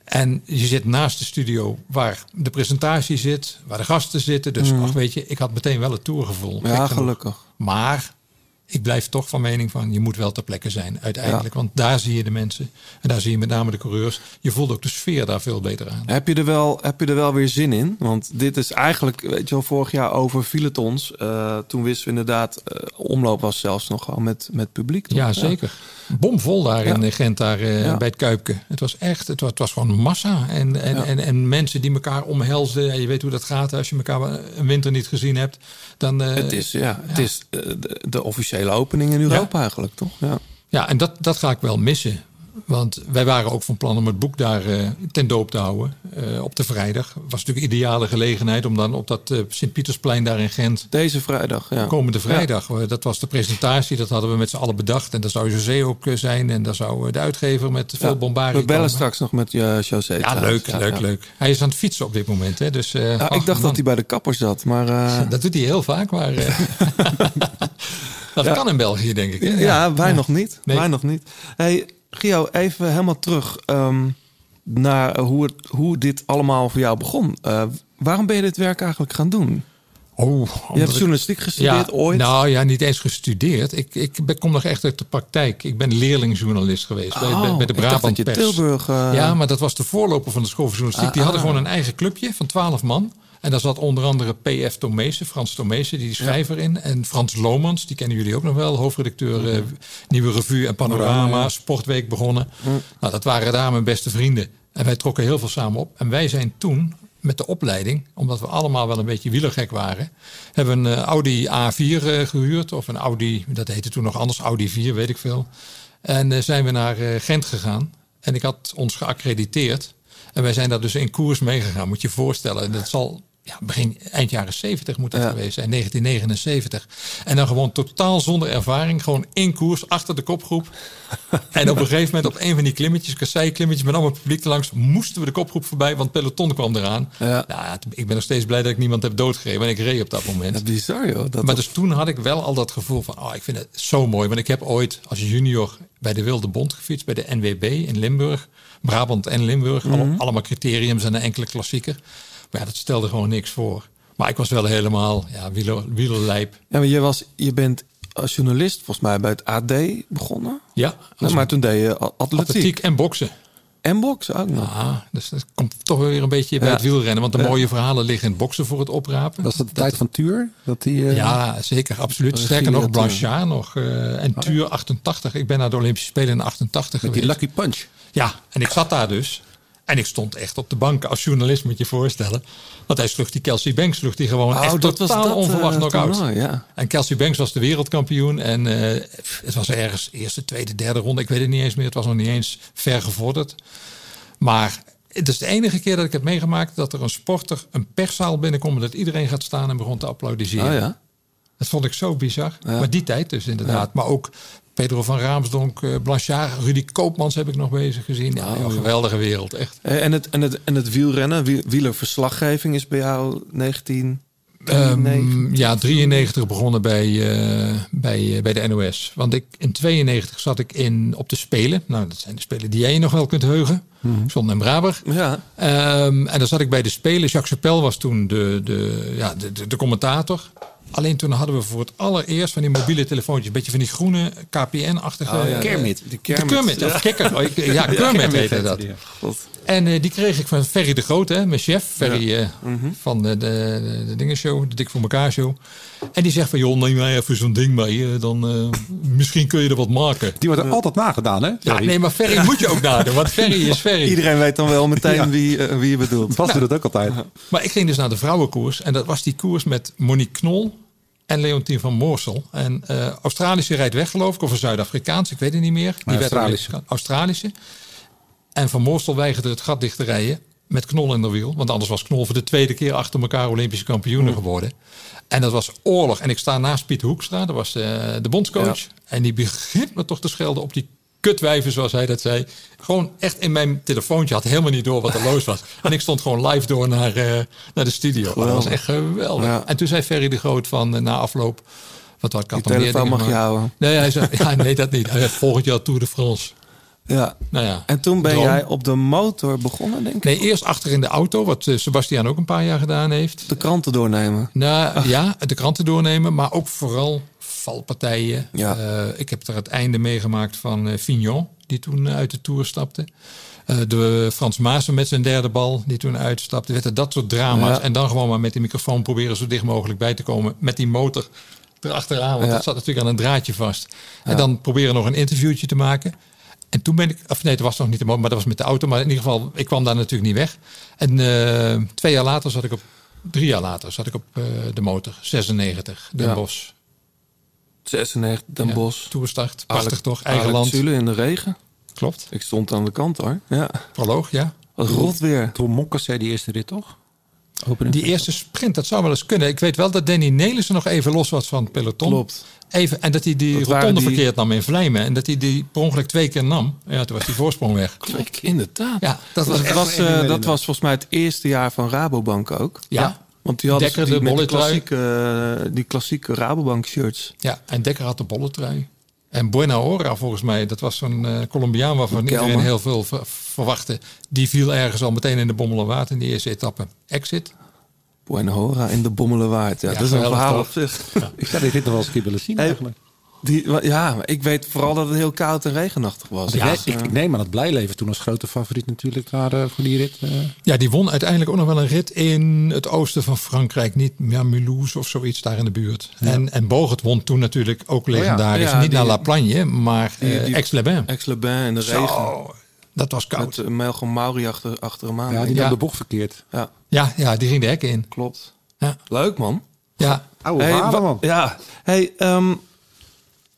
En je zit naast de studio waar de presentatie zit, waar de gasten zitten. Dus mm. ach, weet je, ik had meteen wel het tourgevoel. Ja, gelukkig. Maar ik blijf toch van mening van je moet wel ter plekke zijn uiteindelijk. Want daar zie je de mensen en daar zie je met name de coureurs. Je voelt ook de sfeer daar veel beter aan. Heb je er wel, heb je er wel weer zin in? Want dit is eigenlijk, weet je wel, vorig jaar over viel het ons. Uh, toen wisten we inderdaad, uh, omloop was zelfs nog gewoon met, met publiek. Toch? Ja, zeker. Bomvol daar in Gent, daar uh, bij het Kuipke. Het was echt, het was, het was gewoon massa. En, en, en, en, mensen die elkaar omhelzen. Ja, je weet hoe dat gaat als je elkaar een winter niet gezien hebt. Dan, het is, ja, Het is de, de officiële opening in Europa eigenlijk, toch? Ja, ja en dat, dat ga ik wel missen. Want wij waren ook van plan om het boek daar uh, ten doop te houden. Uh, op de vrijdag. Was natuurlijk een ideale gelegenheid om dan op dat uh, Sint-Pietersplein daar in Gent. Deze vrijdag, ja. Komende vrijdag. Dat was de presentatie. Dat hadden we met z'n allen bedacht. En daar zou José ook zijn. En daar zou de uitgever met veel bombardie We bellen straks nog met José. Ja, leuk, leuk, leuk. Hij is aan het fietsen op dit moment. Hè. Dus, ik dacht dat hij bij de kapper zat. Maar, *laughs* dat doet hij heel vaak. Maar *laughs* *laughs* dat kan in België, denk ik. Ja, wij nog niet. Wij nog niet. Hey, Gio, even helemaal terug ehm, naar hoe, het, hoe dit allemaal voor jou begon. Uh, waarom ben je dit werk eigenlijk gaan doen? Oh, je hebt journalistiek gestudeerd ja, ooit? Nou ja, niet eens gestudeerd. Ik, ik kom nog echt uit de praktijk. Ik ben leerlingjournalist geweest bij, bij, bij, de oh, Brabant Pers. Tilburg, uh... Ja, maar dat was de voorloper van de school van journalistiek. Die hadden ah. gewoon een eigen clubje van twaalf man. En daar zat onder andere P.F. Tomezen, Frans Tomezen, die schrijver in. En Frans Lomans, die kennen jullie ook nog wel. Hoofdredacteur uh, Nieuwe Revue en Panorama, Sportweek begonnen. Nou, dat waren daar mijn beste vrienden. En wij trokken heel veel samen op. En wij zijn toen met de opleiding, omdat we allemaal wel een beetje wielergek waren, hebben een uh, Audi A4 uh, gehuurd. Of een Audi, dat heette toen nog anders, Audi 4, weet ik veel. En zijn we naar Gent gegaan. En ik had ons geaccrediteerd. En wij zijn daar dus in koers meegegaan, moet je je voorstellen. En dat zal ja, begin eind jaren 70 moet dat geweest zijn, 1979. En dan gewoon totaal zonder ervaring, gewoon in koers achter de kopgroep. *laughs* en op een gegeven moment op een van die klimmetjes, kasseiklimmetjes met allemaal publiek langs, moesten we de kopgroep voorbij, want peloton kwam eraan. Ja. Nou, ik ben nog steeds blij dat ik niemand heb doodgegeven en ik reed op dat moment. Dat bizar joh. Dat maar dus toen had ik wel al dat gevoel van, oh, ik vind het zo mooi. Want ik heb ooit als junior bij de Wilde Bond gefietst, bij de NWB in Limburg. Brabant en Limburg, mhm. allemaal criteriums en een enkele klassieker. Maar ja, dat stelde gewoon niks voor. Maar ik was wel helemaal ja, wieler, wielerlijp. Ja, maar je, was, je bent als journalist volgens mij bij het AD begonnen. Ja. maar toen deed je atletiek. atletiek en boksen. En boksen ook nog. Ja, dus dat komt toch weer een beetje bij het wielrennen. Want de mooie verhalen liggen in het boksen voor het oprapen. Was dat de tijd van Tuur? Dat die, uh, ja, zeker, absoluut. Sterker nog, Blanchard nog. Uh, en oh, Tuur 88. Ik ben naar de Olympische Spelen in 88 Met die Lucky Punch. Ja, en ik zat daar dus. En ik stond echt op de bank als journalist, moet je je voorstellen. Want hij sloeg die Kelsey Banks, sloeg die gewoon oh, echt dat totaal was onverwacht uh, knock-out. Ja. En Kelsey Banks was de wereldkampioen. En uh, het was ergens eerste, tweede, derde ronde. Ik weet het niet eens meer. Het was nog niet eens ver gevorderd. Maar het is de enige keer dat ik heb meegemaakt dat er een sporter een perszaal binnenkomt. Dat iedereen gaat staan en begon te applaudisseren. Oh ja? Dat vond ik zo bizar. Maar die tijd dus inderdaad. Maar ook Pedro van Raamsdonk, uh, Blanchard, Rudy Koopmans heb ik nog bezig gezien. Ja, oh, geweldige wereld, echt. Eh, en het, en het, en het wielrennen, wielerverslaggeving is bij jou 19... Um, ja, 93 begonnen bij, uh, bij, bij de NOS. Want ik, in 92 zat ik in, op de Spelen. Nou, dat zijn de Spelen die jij nog wel kunt heugen. Mm Zon en Braber. Ja. Um, en dan zat ik bij de Spelen. Jacques Chapelle was toen de, de, ja, de, de, de commentator. Alleen toen hadden we voor het allereerst van die mobiele telefoontjes, een beetje van die groene KPN-achtige. Oh, ja, Kermit. De Kermit. De Kermit, of kikker. Oh, *laughs* ja, Kermit heette dat. En uh, die kreeg ik van Ferry de Groot, hè, mijn chef. Ferry uh, mm -hmm. van de, de, de Dingenshow, de Dik voor elkaar show. En die zegt van, joh, neem mij even zo'n ding mee. Uh, dan misschien kun je er wat maken. Die wordt er altijd nagedaan, hè? Ja, nee, maar Ferry moet je ook nadoen, want Ferry is *laughs* Ferry. Iedereen weet dan wel meteen wie, wie je bedoelt. Vast doet het ook altijd. *laughs* Maar ik ging dus naar de vrouwenkoers. En dat was die koers met Monique Knol en Leontien van Moorsel. En Australische rijdt weg, geloof ik, of een Zuid-Afrikaans, ik weet het niet meer. Die Australische. Australische. En van Moorsel weigerde het gat dicht te rijden met Knol in de wiel. Want anders was Knol voor de tweede keer achter elkaar Olympische kampioen mm. geworden. En dat was oorlog. En ik sta naast Piet Hoekstra, dat was uh, de bondscoach. En die begint me toch te schelden op die kutwijven, zoals hij dat zei. Gewoon echt in mijn telefoontje. Had helemaal niet door wat er *laughs* los was. En ik stond gewoon live door naar, uh, naar de studio. Dat was echt geweldig. En toen zei Ferry de Groot van uh, na afloop... Wat had ik had telefoon mag je houden. Nee, hij zei, ja, nee, dat niet. Hij had volgend jaar Tour de France. Ja. Nou ja. En toen ben jij op de motor begonnen, denk ik? Nee, eerst achter in de auto, wat uh, Sebastian ook een paar jaar gedaan heeft. De kranten doornemen? Nou ja, de kranten doornemen, maar ook vooral valpartijen. Ja. Uh, ik heb er het einde meegemaakt van uh, Fignon, die toen uit de Tour stapte. Uh, de Frans Maassen met zijn derde bal, die toen uitstapte. Werd dat soort drama's. En dan gewoon maar met de microfoon proberen zo dicht mogelijk bij te komen. Met die motor erachteraan, want ja. dat zat natuurlijk aan een draadje vast. En dan proberen nog een interviewtje te maken. En toen ben ik, of nee, dat was nog niet de motor, maar dat was met de auto. Maar in ieder geval, ik kwam daar natuurlijk niet weg. En twee jaar later zat ik op, drie jaar later zat ik op de motor, 96, Den ja. Bosch. 96, Den ja, Bosch. Toerstart, prachtig toch? Eigen land. Zule in de regen. Klopt. Ik stond aan de kant hoor. Ja. Proloog, ja. Wat rot weer. Toen Mokkers zei die eerste rit toch? Opening die eerste sprint, dat zou wel eens kunnen. Ik weet wel dat Danny Nelissen nog even los was van het peloton. Klopt. Even, en dat hij die rotonde die... verkeerd nam in Vlijmen. En dat hij die per ongeluk twee keer nam. Ja, toen was die voorsprong weg. Klopt, inderdaad. Ja, dat was, dat was, uh, dat was volgens mij het eerste jaar van Rabobank ook. Ja. Want die hadden Dekker, die, de met klassieke, die klassieke Rabobank shirts. Ja, en Dekker had de bolletrui. En Buena Hora volgens mij, dat was zo'n uh, Colombiaan waarvan iedereen heel veel verwachtte. Die viel ergens al meteen in de Bommelenwaard in de eerste etappe. Exit. Buena Hora in de Bommelenwaard. Ja, ja dat is een verhaal op zich. Ja. *laughs* Ik zou dit nog wel eens een keer willen zien eigenlijk. Die, ja, ik weet vooral dat het heel koud en regenachtig was. Ja, dus, ik, ik, neem aan het Blijleven toen als grote favoriet natuurlijk naar, uh, voor die rit. Uh. Ja, die won uiteindelijk ook nog wel een rit in het oosten van Frankrijk. Niet ja, Mulhouse of zoiets daar in de buurt. Ja. En, en Bogert won toen natuurlijk ook legendarisch. Oh ja. niet die, naar La Plagne, maar uh, Aix-les-Bains. Aix-les-Bains in de regen. Zo, dat was koud. Met Melchom Mauri achter, achter hem aan. Ja, die nam de bocht verkeerd. Ja. Ja, ja, die ging de hek in. Klopt. Ja. Leuk man. Ja. Oude hey, man. Ja. Hey, um,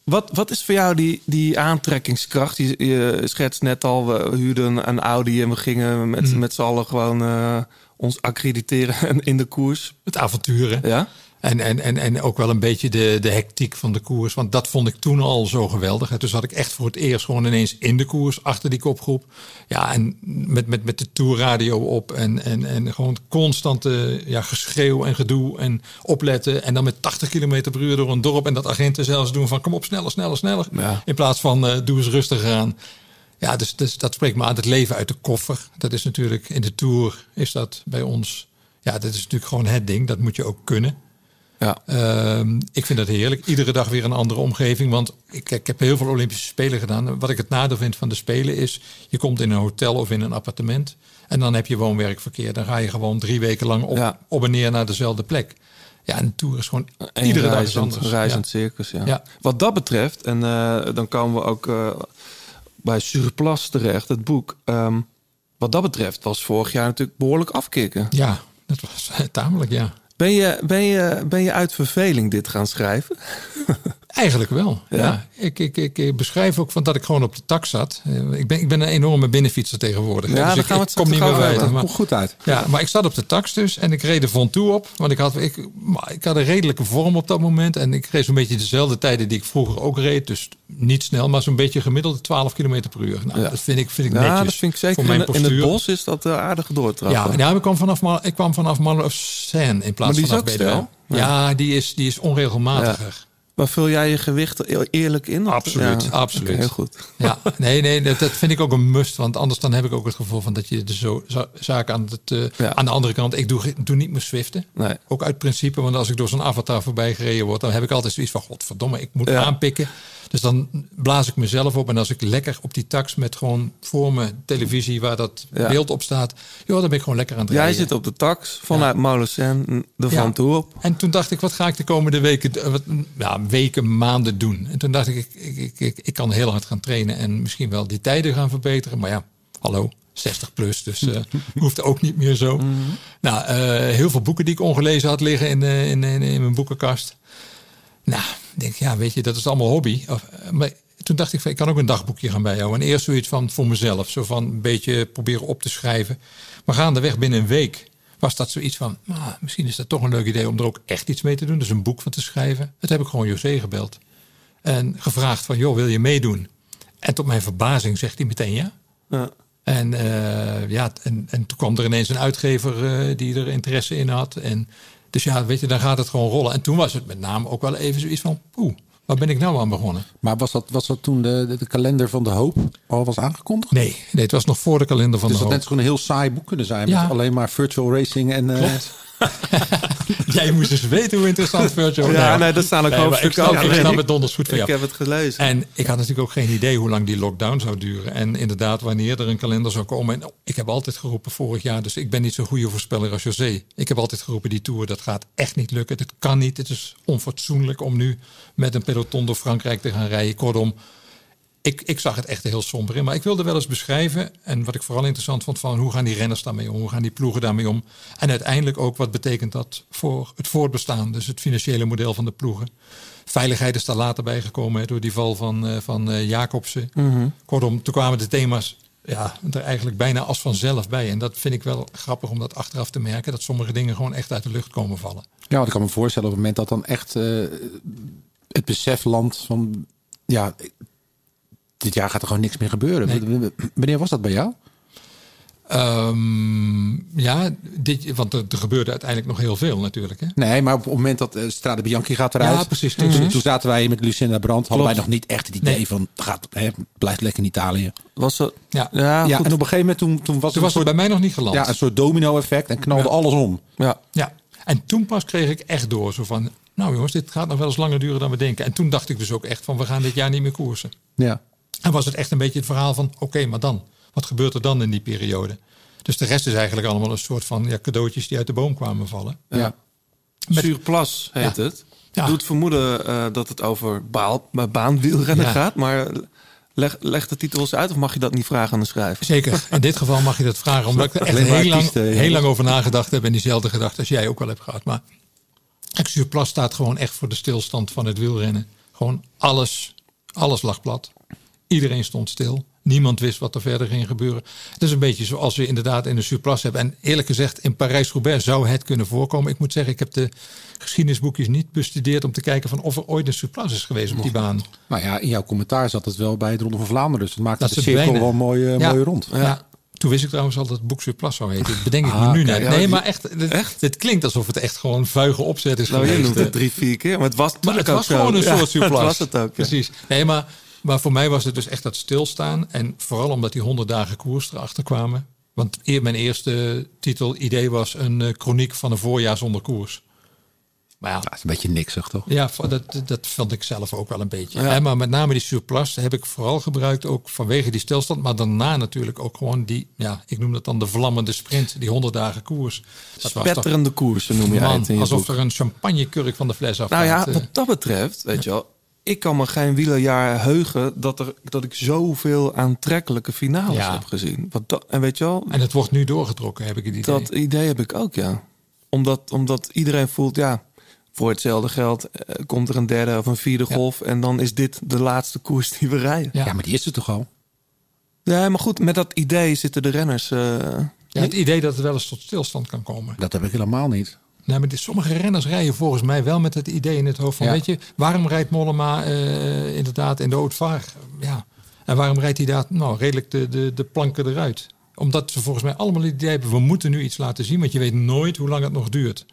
wat, wat is voor jou die, die aantrekkingskracht? Je, je schetst net al, we huurden een Audi en we gingen met, mm. met z'n allen gewoon uh, ons accrediteren *laughs* in de koers. Het avonturen. Ja. En, en, en, en ook wel een beetje de, de hectiek van de koers. Want dat vond ik toen al zo geweldig. En toen zat ik echt voor het eerst gewoon ineens in de koers achter die kopgroep. Ja, en met, met, met de tourradio op. En, en, en gewoon constante ja, geschreeuw en gedoe en opletten. En dan met 80 km per uur door een dorp. En dat agenten zelfs doen van kom op, sneller, sneller, sneller. Ja. In plaats van uh, doe eens rustig aan. Ja, dus, dus dat spreekt me aan het leven uit de koffer. Dat is natuurlijk in de Tour is dat bij ons. Ja, dat is natuurlijk gewoon het ding. Dat moet je ook kunnen. Ja. Uh, ik vind dat heerlijk. Iedere dag weer een andere omgeving. Want ik, ik, heb heel veel Olympische Spelen gedaan. Wat ik het nadeel vind van de Spelen is... je komt in een hotel of in een appartement... en dan heb je woonwerkverkeer. Dan ga je gewoon drie weken lang op, ja. op en neer naar dezelfde plek. Ja, een tour is gewoon iedere reizend, dag anders. reizend ja. circus, ja. ja. Wat dat betreft, en uh, dan komen we ook uh, bij Surplus terecht, het boek. Um, wat dat betreft was vorig jaar natuurlijk behoorlijk afkicken. Ja, dat was tamelijk, ja. Ben je, ben, je, ben je uit verveling dit gaan schrijven? *laughs* Eigenlijk wel. Ja. Ik, ik, ik, beschrijf ook van dat ik gewoon op de tak zat. Eh, ik ben, ik ben een enorme binnenfietser tegenwoordig. Ja, dus gaan we het kom niet meer bij. Komt goed uit. Ja, maar ik zat op de tax dus en ik reed de Von toe op. Want ik had, ik, ik had een redelijke vorm op dat moment. En ik reed zo'n beetje dezelfde tijden die ik vroeger ook reed. Dus niet snel, maar zo'n beetje gemiddeld 12 km per uur. Nou, dat vind ik, vind ik netjes. Ja, dat vind ik zeker. In, in, het bos is dat uh, aardig doortrappen. Ja, ja ik kwam vanaf, ik kwam vanaf of Seine in plaats van vanaf Ja, die is, die is onregelmatiger. Maar vul jij je gewicht eerlijk in? Absoluut, absoluut. heel goed. Ja, nee, nee, dat, dat, vind ik ook een must. Want anders dan heb ik ook het gevoel van dat je de zo, zaken aan, het, uh, aan de andere kant... Ik doe, doe niet meer swiften. Nee. Ook uit principe, want als ik door zo'n avatar voorbij gereden word... dan heb ik altijd zoiets van, godverdomme, ik moet aanpikken. Dus dan blaas ik mezelf op. En als ik lekker op die tax met gewoon voor me televisie waar dat beeld op staat. Joh, dan ben ik gewoon lekker aan het rijden. Jij zit op de tax vanuit ja. De Van Toe op. En toen dacht ik, wat ga ik de komende weken, wat, ja, weken, maanden doen? En toen dacht ik ik, ik, ik, ik kan heel hard gaan trainen en misschien wel die tijden gaan verbeteren. Maar ja, hallo. 60 plus, dus uh, *laughs* hoeft ook niet meer zo. Mhm. Nou, uh, heel veel boeken die ik ongelezen had liggen in, uh, in, in, in, mijn boekenkast. Nou, denk ja, weet je, dat is allemaal hobby. Of, eh, maar toen dacht ik, van, ik kan ook een dagboekje gaan bijhouden. En eerst zoiets van voor mezelf, zo van een beetje proberen op te schrijven. Maar gaandeweg binnen een week was dat zoiets van, ah, misschien is dat toch een leuk idee om er ook echt iets mee te doen. Dus een boek van te schrijven. Dat heb ik gewoon José gebeld. En gevraagd van, joh, wil je meedoen? En tot mijn verbazing zegt hij meteen ja. ja. En, uh, ja, en, en toen kwam er ineens een uitgever uh, die er interesse in had. En dus ja, weet je, dan gaat het gewoon rollen. En toen was het met name ook wel even zoiets van, poeh, waar ben ik nou aan begonnen? Maar was dat, was dat toen de, de, kalender van de hoop al was aangekondigd? Nee, nee, het was nog voor de kalender van dus de hoop. Dus dat net gewoon een heel saai boek kunnen zijn. Ja. Met alleen maar virtual racing en... Uh, *laughs* Jij moest dus weten hoe interessant virtual Ja, nee, nee dat staan ook nee, hoofdstukken over. Ik snap het donders goed van jou. Ik heb het gelezen. En ik had natuurlijk ook geen idee hoe lang die lockdown zou duren. En inderdaad, wanneer er een kalender zou komen. En ik heb altijd geroepen vorig jaar, dus ik ben niet zo'n goede voorspeller als José. Ik heb altijd geroepen, die Tour, dat gaat echt niet lukken. Het kan niet. Het is onfatsoenlijk om nu met een peloton door Frankrijk te gaan rijden. Kortom, ik, ik zag het echt heel somber in. Maar ik wilde wel eens beschrijven. En wat ik vooral interessant vond van hoe gaan die renners daarmee om? Hoe gaan die ploegen daarmee om? En uiteindelijk ook wat betekent dat voor het voortbestaan. Dus het financiële model van de ploegen. Veiligheid is daar later bij gekomen door die val van, uh, van uh, Jacobsen. Mm Kortom, toen kwamen de thema's ja, er eigenlijk bijna als vanzelf bij. En dat vind ik wel grappig om dat achteraf te merken. Dat sommige dingen gewoon echt uit de lucht komen vallen. Ja, want ik kan me voorstellen op het moment dat dan echt uh, het besef landt van... Ja, dit jaar gaat er gewoon niks meer gebeuren. Wanneer was dat bij jou? Um, ja, dit, want er, er, gebeurde uiteindelijk nog heel veel natuurlijk. Hè? Nee, maar op het moment dat uh, Strade Bianchi gaat eruit. Ja, precies. Toen, mm toen zaten wij met Lucinda Brandt. Hadden wij nog niet echt het idee van gaat, hè, blijft lekker in Italië. Was dat? Ja, ja, ja en op een gegeven moment toen, toen was, toen was het bij mij nog niet geland. Ja, een soort domino effect en knalde alles om. Ja. ja, en toen pas kreeg ik echt door. Zo van, nou jongens, dit gaat nog wel eens langer duren dan we denken. En toen dacht ik dus ook echt van, we gaan dit jaar niet meer koersen. Ja. En was het echt een beetje het verhaal van: oké, maar dan? Wat gebeurt er dan in die periode? Dus de rest is eigenlijk allemaal een soort van ja, cadeautjes die uit de boom kwamen vallen. Ja. Met, Surplus heet het. Ja. Doet vermoeden uh, dat het over baal, baanwielrennen gaat, maar leg, leg de titel eens uit of mag je dat niet vragen aan de schrijver? Zeker. In dit geval mag je dat vragen, omdat ik er echt heel lang, heel lang over nagedacht heb en diezelfde gedachte als jij ook wel hebt gehad. Maar Surplus staat gewoon echt voor de stilstand van het wielrennen. Gewoon alles, alles lag plat. Iedereen stond stil. Niemand wist wat er verder ging gebeuren. Het is een beetje zoals we inderdaad in de surplus hebben. En eerlijk gezegd, in Parijs-Roubaix zou het kunnen voorkomen. Ik moet zeggen, ik heb de geschiedenisboekjes niet bestudeerd om te kijken van of er ooit een surplus is geweest op die baan. Nou ja, in jouw commentaar zat het wel bij het Ronde van Vlaanderen. Dus het maakt het de cirkel wel mooi, uh, mooi rond. Ja. ja. Toen wist ik trouwens al dat het boek Surplus zou heten. Dat bedenk ik ah, me nu net. Nee, maar echt, het, echt? Het klinkt alsof het echt gewoon vuige opzet is nou, geweest. Je noemt het drie, vier keer. Maar het was, maar het was gewoon een soort *laughs* surplus. dat was het ook. Precies. Nee, maar maar voor mij was het dus echt dat stilstaan. En vooral omdat die 100 dagen koers erachter kwamen. Want mijn eerste titel idee was een uh, chroniek van een voorjaar zonder koers. Maar ja, dat is een beetje niksig toch? Ja, dat, dat vond ik zelf ook wel een beetje. Ja. Maar met name die surplus heb ik vooral gebruikt ook vanwege die stilstand. Maar daarna natuurlijk ook gewoon die, ja, ik noem dat dan de vlammende sprint, die 100 dagen koers. Dat Spetterende koersen noem je man, het Alsof er een champagnekurk van de fles af Nou ja, wat dat betreft, weet je wel ik kan me geen wielerjaar heugen dat, er, dat ik zoveel aantrekkelijke finales heb gezien. Want dat, en weet je wel. En het wordt nu doorgetrokken, heb ik het idee. Dat idee heb ik ook, ja. Omdat, omdat iedereen voelt, ja, voor hetzelfde geld eh, komt er een derde of een vierde golf. En dan is dit de laatste koers die we rijden. Ja, maar die is er toch al? Ja, maar goed, met dat idee zitten de renners. eh, Ja, het idee dat het wel eens tot stilstand kan komen. Dat heb ik helemaal niet. Nee, maar die, sommige renners rijden volgens mij wel met het idee in het hoofd van... Ja. weet je, waarom rijdt Mollema eh, inderdaad in de Oudvaar? Ja. En waarom rijdt hij daar nou, redelijk de, de, de planken eruit? Omdat ze volgens mij allemaal het idee hebben... we moeten nu iets laten zien, want je weet nooit hoe lang het nog duurt.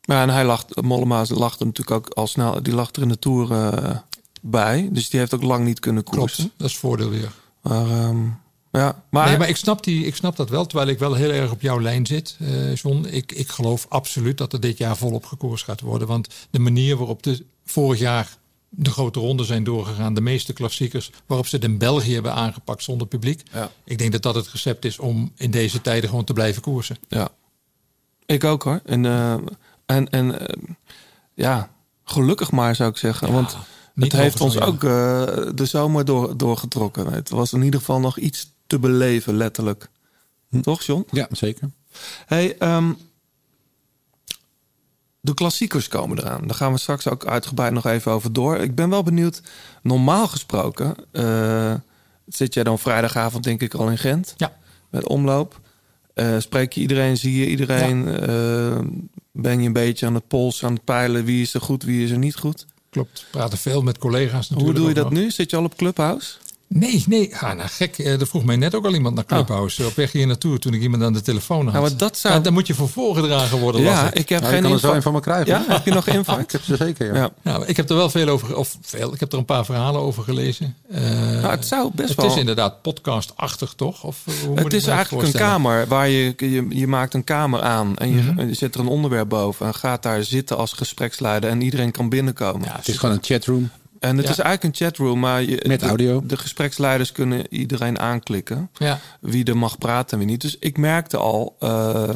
Ja, en hij lacht, Mollema lag er natuurlijk ook al snel, die lag er in de Tour eh, bij. Dus die heeft ook lang niet kunnen Klopt, koersen. dat is het voordeel weer. Maar, ehm, ja, maar, nee, maar ik snap, die, ik snap dat wel, terwijl ik wel heel erg op jouw lijn zit, eh John. Ik, ik geloof absoluut dat er dit jaar volop gekoerst gaat worden. Want de manier waarop de, vorig jaar de grote ronden zijn doorgegaan, de meeste klassiekers, waarop ze het in België hebben aangepakt zonder publiek. Ja. Ik denk dat dat het recept is om in deze tijden gewoon te blijven koersen. ja. Ik ook hoor. En, eh, en, en eh, ja, gelukkig maar zou ik zeggen. Want het heeft ons ook de zomer door, doorgetrokken. Het was in ieder geval nog iets te beleven, letterlijk. Toch, John? Ja, zeker. Hey, ehm, de klassiekers komen eraan. Daar gaan we straks ook uitgebreid nog even over door. Ik ben wel benieuwd. Normaal gesproken eh, zit jij dan vrijdagavond denk ik al in Gent Ja, met omloop. Eh, spreek je iedereen, zie je iedereen? eh, ben je een beetje aan het polsen, aan het peilen? Wie is er goed, wie is er niet goed? klopt. Praten veel met collega's natuurlijk. Hoe doe je dat nog. nu? Zit je al op Clubhouse? Nee, nee. Ah, nou gek. Eh, Er vroeg mij net ook al iemand naar Clubhouse. Op weg hier naartoe toen ik iemand aan de telefoon had. Nou, maar dat zou- Ja, dan moet je voor voorgedragen worden. Ja, ik. ik heb Nou, geen kan er zo een van me krijgen. Ja, heb je nog *laughs* info? Ik heb ze zeker, ja. Ja. Nou, ik heb er wel veel over, of veel, ik heb er een paar verhalen over gelezen. Eh, Nou, het zou best het wel. is inderdaad podcastachtig, toch? Of, eh, hoe moet Het ik is eigenlijk een kamer waar je, je, je maakt een kamer aan en je, Mhm. je zet er een onderwerp boven en gaat daar zitten als gespreksleider en iedereen kan binnenkomen. Ja, Het is gewoon een chatroom. En het ja. is eigenlijk een chatroom, maar je, Met de- audio. De, gespreksleiders kunnen iedereen aanklikken Ja, wie er mag praten en wie niet. Dus ik merkte al, eh,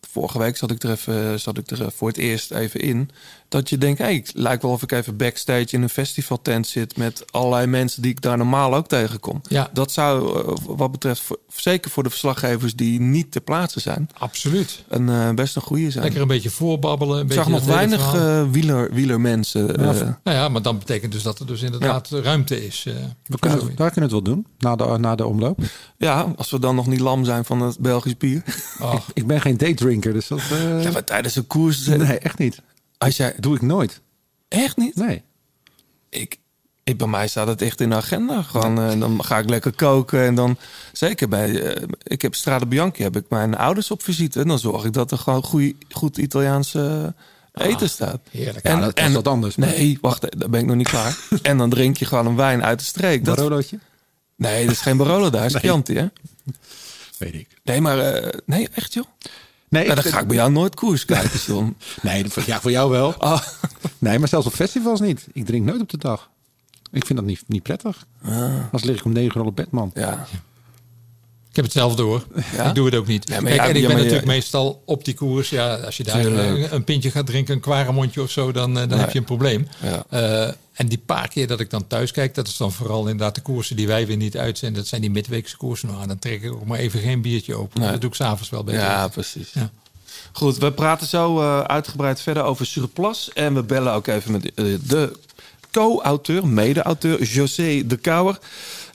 vorige week zat ik er even, zat ik er voor het eerst even in, dat je denkt, hey, het lijkt wel of ik even backstage in een festivaltent zit met allerlei mensen die ik daar normaal ook tegenkom. Ja. Dat zou, eh, wat betreft, voor- zeker voor de verslaggevers die niet ter plaatse zijn, absoluut. een, eh, best een goede zijn. Lekker een beetje voorbabbelen. Een ik zag beetje nog dat hele weinig eh wieler, wielermensen. Nou ja, maar dan betekent dus dat er dus inderdaad ruimte is. eh, We kunnen, zoiets. daar kunnen we het wel doen, na de, na de omloop. ja, als we dan nog niet lam zijn van het Belgisch bier. Ach, Ik ben geen daydrinker, dus dat... eh, Ja, maar tijdens een koers... nee, echt niet. Als jij, Doe ik nooit. echt niet? Nee. ik, ik, bij mij staat het echt in de agenda. Gewoon, eh, dan ga ik lekker koken. En dan, zeker bij, eh, ik heb Strade Bianchi, heb ik mijn ouders op visite. En dan zorg ik dat er gewoon goeie, goed Italiaanse eh, eten staat. heerlijk. Ja, dat is wat anders. maar- Nee, wacht, daar ben ik nog niet klaar. *laughs* en dan drink je gewoon een wijn uit de streek. Dat, Barolootje? nee, dat is geen Barolo daar, dat is *laughs* Chianti, hè? Weet ik. Nee, maar, eh, nee, echt joh? Nee, Nou, dan ga ik bij jou nooit koers kijken, John. *laughs* Nee, voor, ja, voor jou wel. Ah, *laughs* Nee, maar zelfs op festivals niet. Ik drink nooit op de dag. Ik vind dat niet, niet prettig. Als lig ik om negen uur op bed, man. ja. Ik heb het zelf door. Ja? Ik doe het ook niet. Ja, Kijk, ja, en ik ben natuurlijk meestal op die koers. Ja, als je daar eh, een pintje gaat drinken, een kwaremondje of zo, dan, eh, dan heb je een probleem. Eh, en die paar keer dat ik dan thuis kijk, dat is dan vooral inderdaad de koersen die wij weer niet uitzenden. Dat zijn die midweekse koersen. Nou, dan trek ik ook maar even geen biertje open. Nee. Dat doe ik s'avonds wel bij Ja, precies. Goed, we praten zo uitgebreid verder over Surplus. En we bellen ook even met de co-auteur, mede-auteur, José de Kouwer.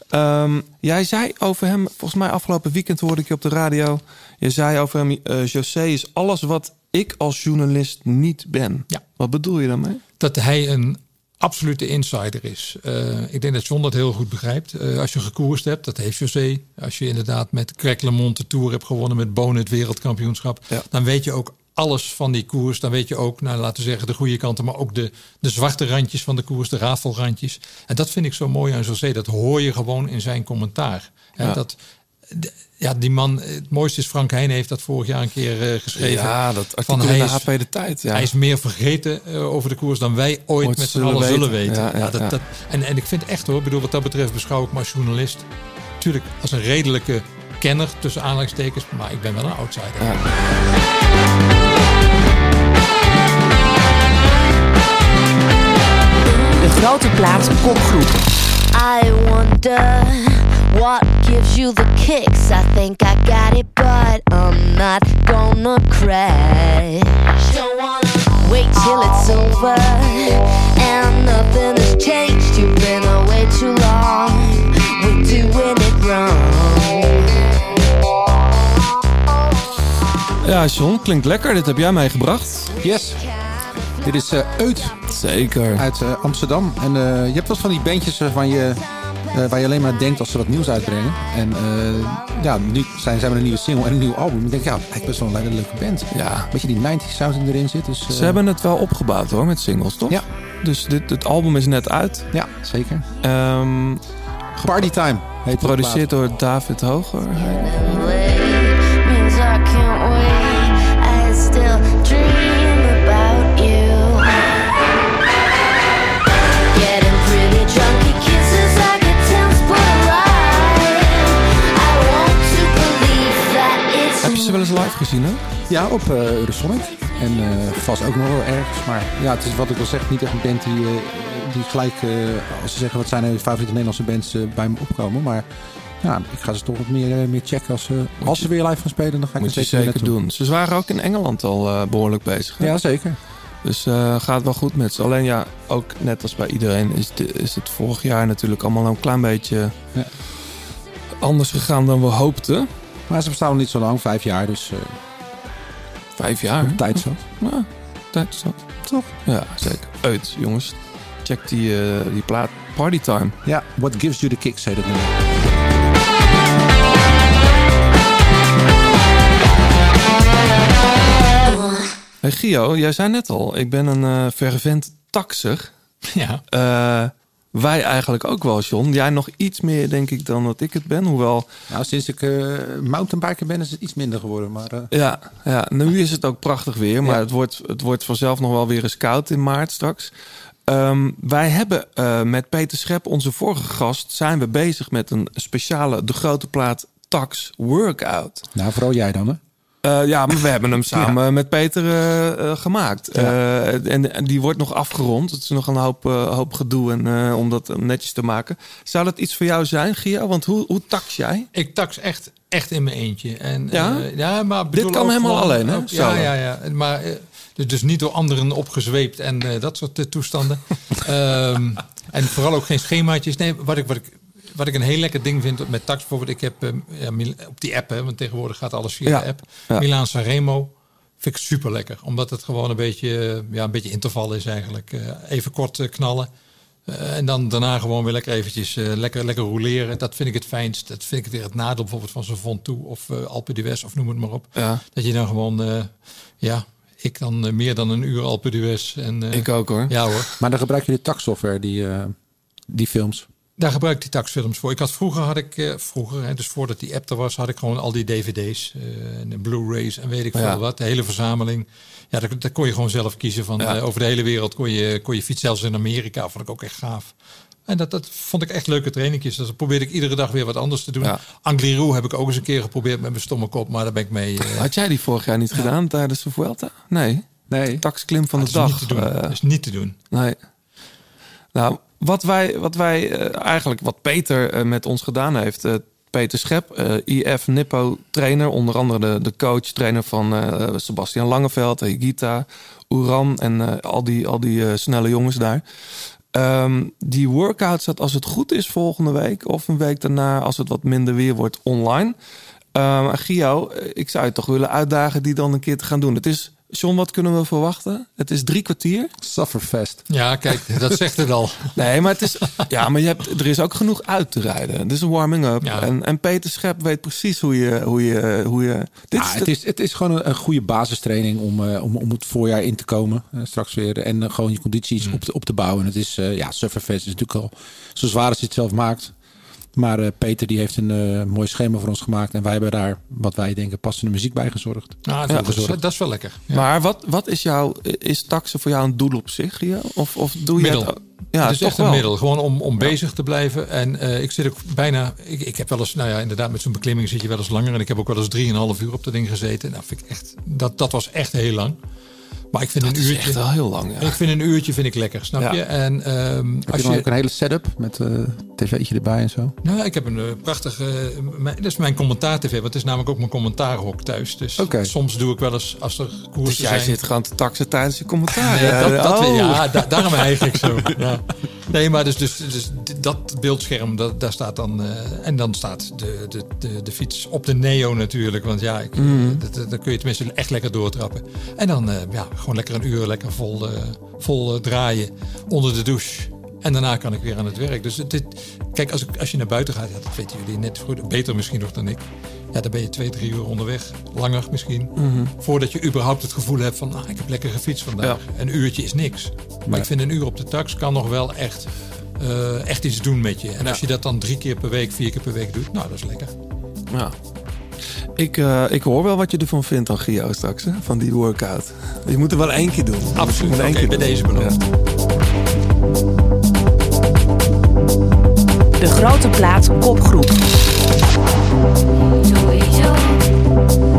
Ehm, jij zei over hem, volgens mij afgelopen weekend hoorde ik je op de radio. Je zei over hem, eh, José is alles wat ik als journalist niet ben. Ja. Wat bedoel je daarmee? dat hij een absolute insider is. Eh, ik denk dat John dat heel goed begrijpt. Eh, als je gekoerst hebt, dat heeft José. Als je inderdaad met Craig LeMond de Tour hebt gewonnen... met Bonen het wereldkampioenschap... Ja. dan weet je ook alles van die koers. Dan weet je ook, nou, laten we zeggen, de goede kanten... maar ook de, de zwarte randjes van de koers, de rafelrandjes. En dat vind ik zo mooi aan José. Dat hoor je gewoon in zijn commentaar. Ja. Dat, ja, die man, het mooiste is Frank Heijn heeft dat vorig jaar een keer eh, geschreven. Ja, dat Van hij de is- HP De Tijd. Ja. Hij is meer vergeten eh, over de koers dan wij ooit, Ooit met z'n allen zullen weten. Ja, ja, dat. Dat, en, en ik vind echt hoor, bedoel, wat dat betreft beschouw ik me als journalist. Natuurlijk als een redelijke kenner tussen aanleidingstekens, maar ik ben wel een outsider. Grote Plaat kopgroep. I wonder what gives you the kicks. I think I got it, but I'm not gonna crash. Don't wanna Wait till it's over and nothing has changed. You've been away too long. We're doing it wrong. Ja, John, klinkt lekker. Dit heb jij meegebracht. Yes. Dit is uh, Uit. Zeker. Uit uh, Amsterdam. En uh, je hebt wel van die bandjes waarvan je, waar je alleen maar denkt als ze wat nieuws uitbrengen. En ja, nu zijn, zijn we een nieuwe single en een nieuw album. Ik denk, ja, eigenlijk best wel een leuke band. Ja. Weet je, die 90s sound die erin zit. Dus, ze hebben het wel opgebouwd hoor, met singles, toch? Ja. Dus dit, het album is net uit. Ja, zeker. Um, Party Time heet Geproduceerd door David Hoger. Wel eens live gezien, hè? Ja, op uh, Eurosonic. En uh, vast ook nog wel ergens. Maar ja, het is wat ik al zeg, niet echt een band die, uh, die gelijk, als ze zeggen wat zijn je favoriete Nederlandse bands, bij me opkomen. Maar ja, ik ga ze toch wat meer, meer checken. Als, ze, als ze weer live gaan spelen, dan ga ik het je zeker doen. Ze waren ook in Engeland al behoorlijk bezig. Hè? Ja, zeker. Dus gaat wel goed met ze. Alleen ja, ook net als bij iedereen is, de, is het vorig jaar natuurlijk allemaal een klein beetje ja. anders gegaan dan we hoopten. Maar ze bestaan nog niet zo lang, vijf jaar. Dus Vijf jaar. Tijd zat. Ja, tijd zat. Toch? Ja, zeker. Uit, jongens. Check die, uh, die plaat Party Time. Ja, What Gives You The Kicks heet het nu. Hey Gio, jij zei net al, ik ben een uh, fervent taxer. Ja. Uh, wij eigenlijk ook wel, John. Jij nog iets meer, denk ik, dan dat ik het ben. Hoewel... Nou, sinds ik uh, mountainbiker ben, is het iets minder geworden. Maar, uh... ja, ja, nu is het ook prachtig weer. Maar ja. het, wordt, het wordt vanzelf nog wel weer eens koud in maart straks. Um, wij hebben uh, met Peter Schep, onze vorige gast, zijn we bezig met een speciale De Grote Plaat Tax Workout. Nou, vooral jij dan, hè? Uh, ja, maar we hebben hem *laughs* samen ja. met Peter uh, uh, gemaakt. Ja. En, en, die wordt nog afgerond. Het is nog een hoop, hoop gedoe en, om dat netjes te maken. Zou dat iets voor jou zijn, Gia? Want hoe, hoe tax jij? Ik tax echt, echt in mijn eentje. En, ja? ja, maar Dit kan helemaal gewoon, alleen, hè? Ook, ja, ja, ja. Maar dus, dus niet door anderen opgezweept en dat soort toestanden. um, *laughs* en vooral ook geen schemaatjes. Nee, wat ik, wat ik wat ik een heel lekker ding vind met tax bijvoorbeeld. Ik heb uh, ja, op die app, hè, want tegenwoordig gaat alles via ja, de app. ja. Milaan Sanremo vind ik super lekker. Omdat het gewoon een beetje, ja, een beetje interval is eigenlijk. Uh, even kort uh, knallen. en dan daarna gewoon weer lekker eventjes lekker, lekker roleren. Dat vind ik het fijnst. Dat vind ik weer het nadeel bijvoorbeeld van zo'n Vontoe of Alpe d'Huez of noem het maar op. Dat je dan gewoon, ja... Ik dan meer dan een uur Alpe d'Huez. En, ik ook hoor. Ja hoor. Maar dan gebruik je de taxsoftware, die, die films. Daar gebruik ik die taxfilms voor. Ik had vroeger had ik uh, vroeger, hè, dus voordat die app er was, had ik gewoon al die DVD's uh, en Blu-rays en weet ik veel Ja. wat. De hele verzameling. Ja, daar, daar kon je gewoon zelf kiezen van. Ja. eh, over de hele wereld kon je, kon je fietsen, zelfs in Amerika. Vond ik ook echt gaaf. En dat, dat vond ik echt leuke trainingjes. Dus dan probeerde ik iedere dag weer wat anders te doen. Ja. Angliru heb ik ook eens een keer geprobeerd met mijn stomme kop, maar daar ben ik mee. eh, Had jij die vorig jaar niet gedaan tijdens de Vuelta? Nee. Nee. Taxklim van dat de is dag. niet te doen. eh, dat is niet te doen. Nee. Nou, wat wij, wat wij eh, eigenlijk, wat Peter eh, met ons gedaan heeft. eh, Peter Schep, IF Nippo trainer. Onder andere de, coach, trainer van Sebastian Langeveld, Higita, Oeran en al die, al die snelle jongens daar. Ehm, die workout staat als het goed is volgende week of een week daarna als het wat minder weer wordt online. Ehm Gio, ik zou je toch willen uitdagen die dan een keer te gaan doen. Het is, John, wat kunnen we verwachten? Het is drie kwartier. Sufferfest. Ja, kijk, dat zegt het al. *laughs* Nee, maar het is. Ja, maar je hebt, er is ook genoeg uit te rijden. Het is een warming-up. Ja. En, en Peter Schep weet precies hoe je. Hoe je, hoe je dit Ja, is het, de- is, het is gewoon een, een goede basistraining om, eh, om, om het voorjaar in te komen. eh, straks weer. En eh, gewoon je condities op, te, op te bouwen. Het is, eh, ja, Sufferfest is natuurlijk al zo zwaar als je het zelf maakt. Maar eh, Peter die heeft een eh, mooi schema voor ons gemaakt. En wij hebben daar, wat wij denken, passende muziek bij gezorgd. Nou, dat, is, dat is wel lekker. Ja. Maar wat, wat is jouw. Is taxen voor jou een doel op zich, Gio? Of, of doe je het? Ja, het is toch echt een wel. middel. Gewoon om, om bezig te blijven. En eh, ik zit ook bijna. Ik, ik heb wel eens, nou ja, inderdaad, met zo'n beklimming zit je wel eens langer. En ik heb ook wel eens 3,5 uur op dat ding gezeten. Nou, vind ik echt. Dat, dat was echt heel lang. Maar ik vind Dat een is uurtje. echt wel heel lang, ja. Ik vind een uurtje vind ik lekker, snap Ja. je? En ehm, Heb als je dan je. ook een hele setup met eh tv'tje erbij en zo? Nou, ik heb een eh, prachtige. eh, mijn- dat is mijn commentaar-tv, want het is namelijk ook mijn commentaarhok thuis. Dus soms doe ik wel eens als er koersen Dus jij zijn. zit gewoon te taxen tijdens je commentaar. Nee, dat, dat, Oh. Ja, da- daarom eigen ik zo. Ja. Nee, maar dus, dus, dus dat beeldscherm, dat, daar staat dan... eh, en dan staat de, de, de, de fiets op de Neo natuurlijk. Want ja, ik, Mhm. dat, dat- dan kun je tenminste echt lekker doortrappen. En dan eh, ja, gewoon lekker een uur lekker vol, eh, vol eh, draaien onder de douche. En daarna kan ik weer aan het werk. Dus dit, kijk, als, ik, als je naar buiten gaat, ja, dat weten jullie net goed, beter misschien nog dan ik. Ja, dan ben je twee, drie uur onderweg. Langer misschien. Voordat je überhaupt het gevoel hebt van, ah, ik heb lekker gefietst vandaag. Een uurtje is niks. Maar ik vind een uur op de tax kan nog wel echt, eh, echt iets doen met je. En als je dat dan drie keer per week, vier keer per week doet, nou, dat is lekker. Ja. Ik, eh, ik hoor wel wat je ervan vindt dan, Gio, straks. Hè? Van die workout. Je moet er wel één keer doen. Absoluut. Moet één keer bij doen. deze beloofd. De grote plaat kopgroep.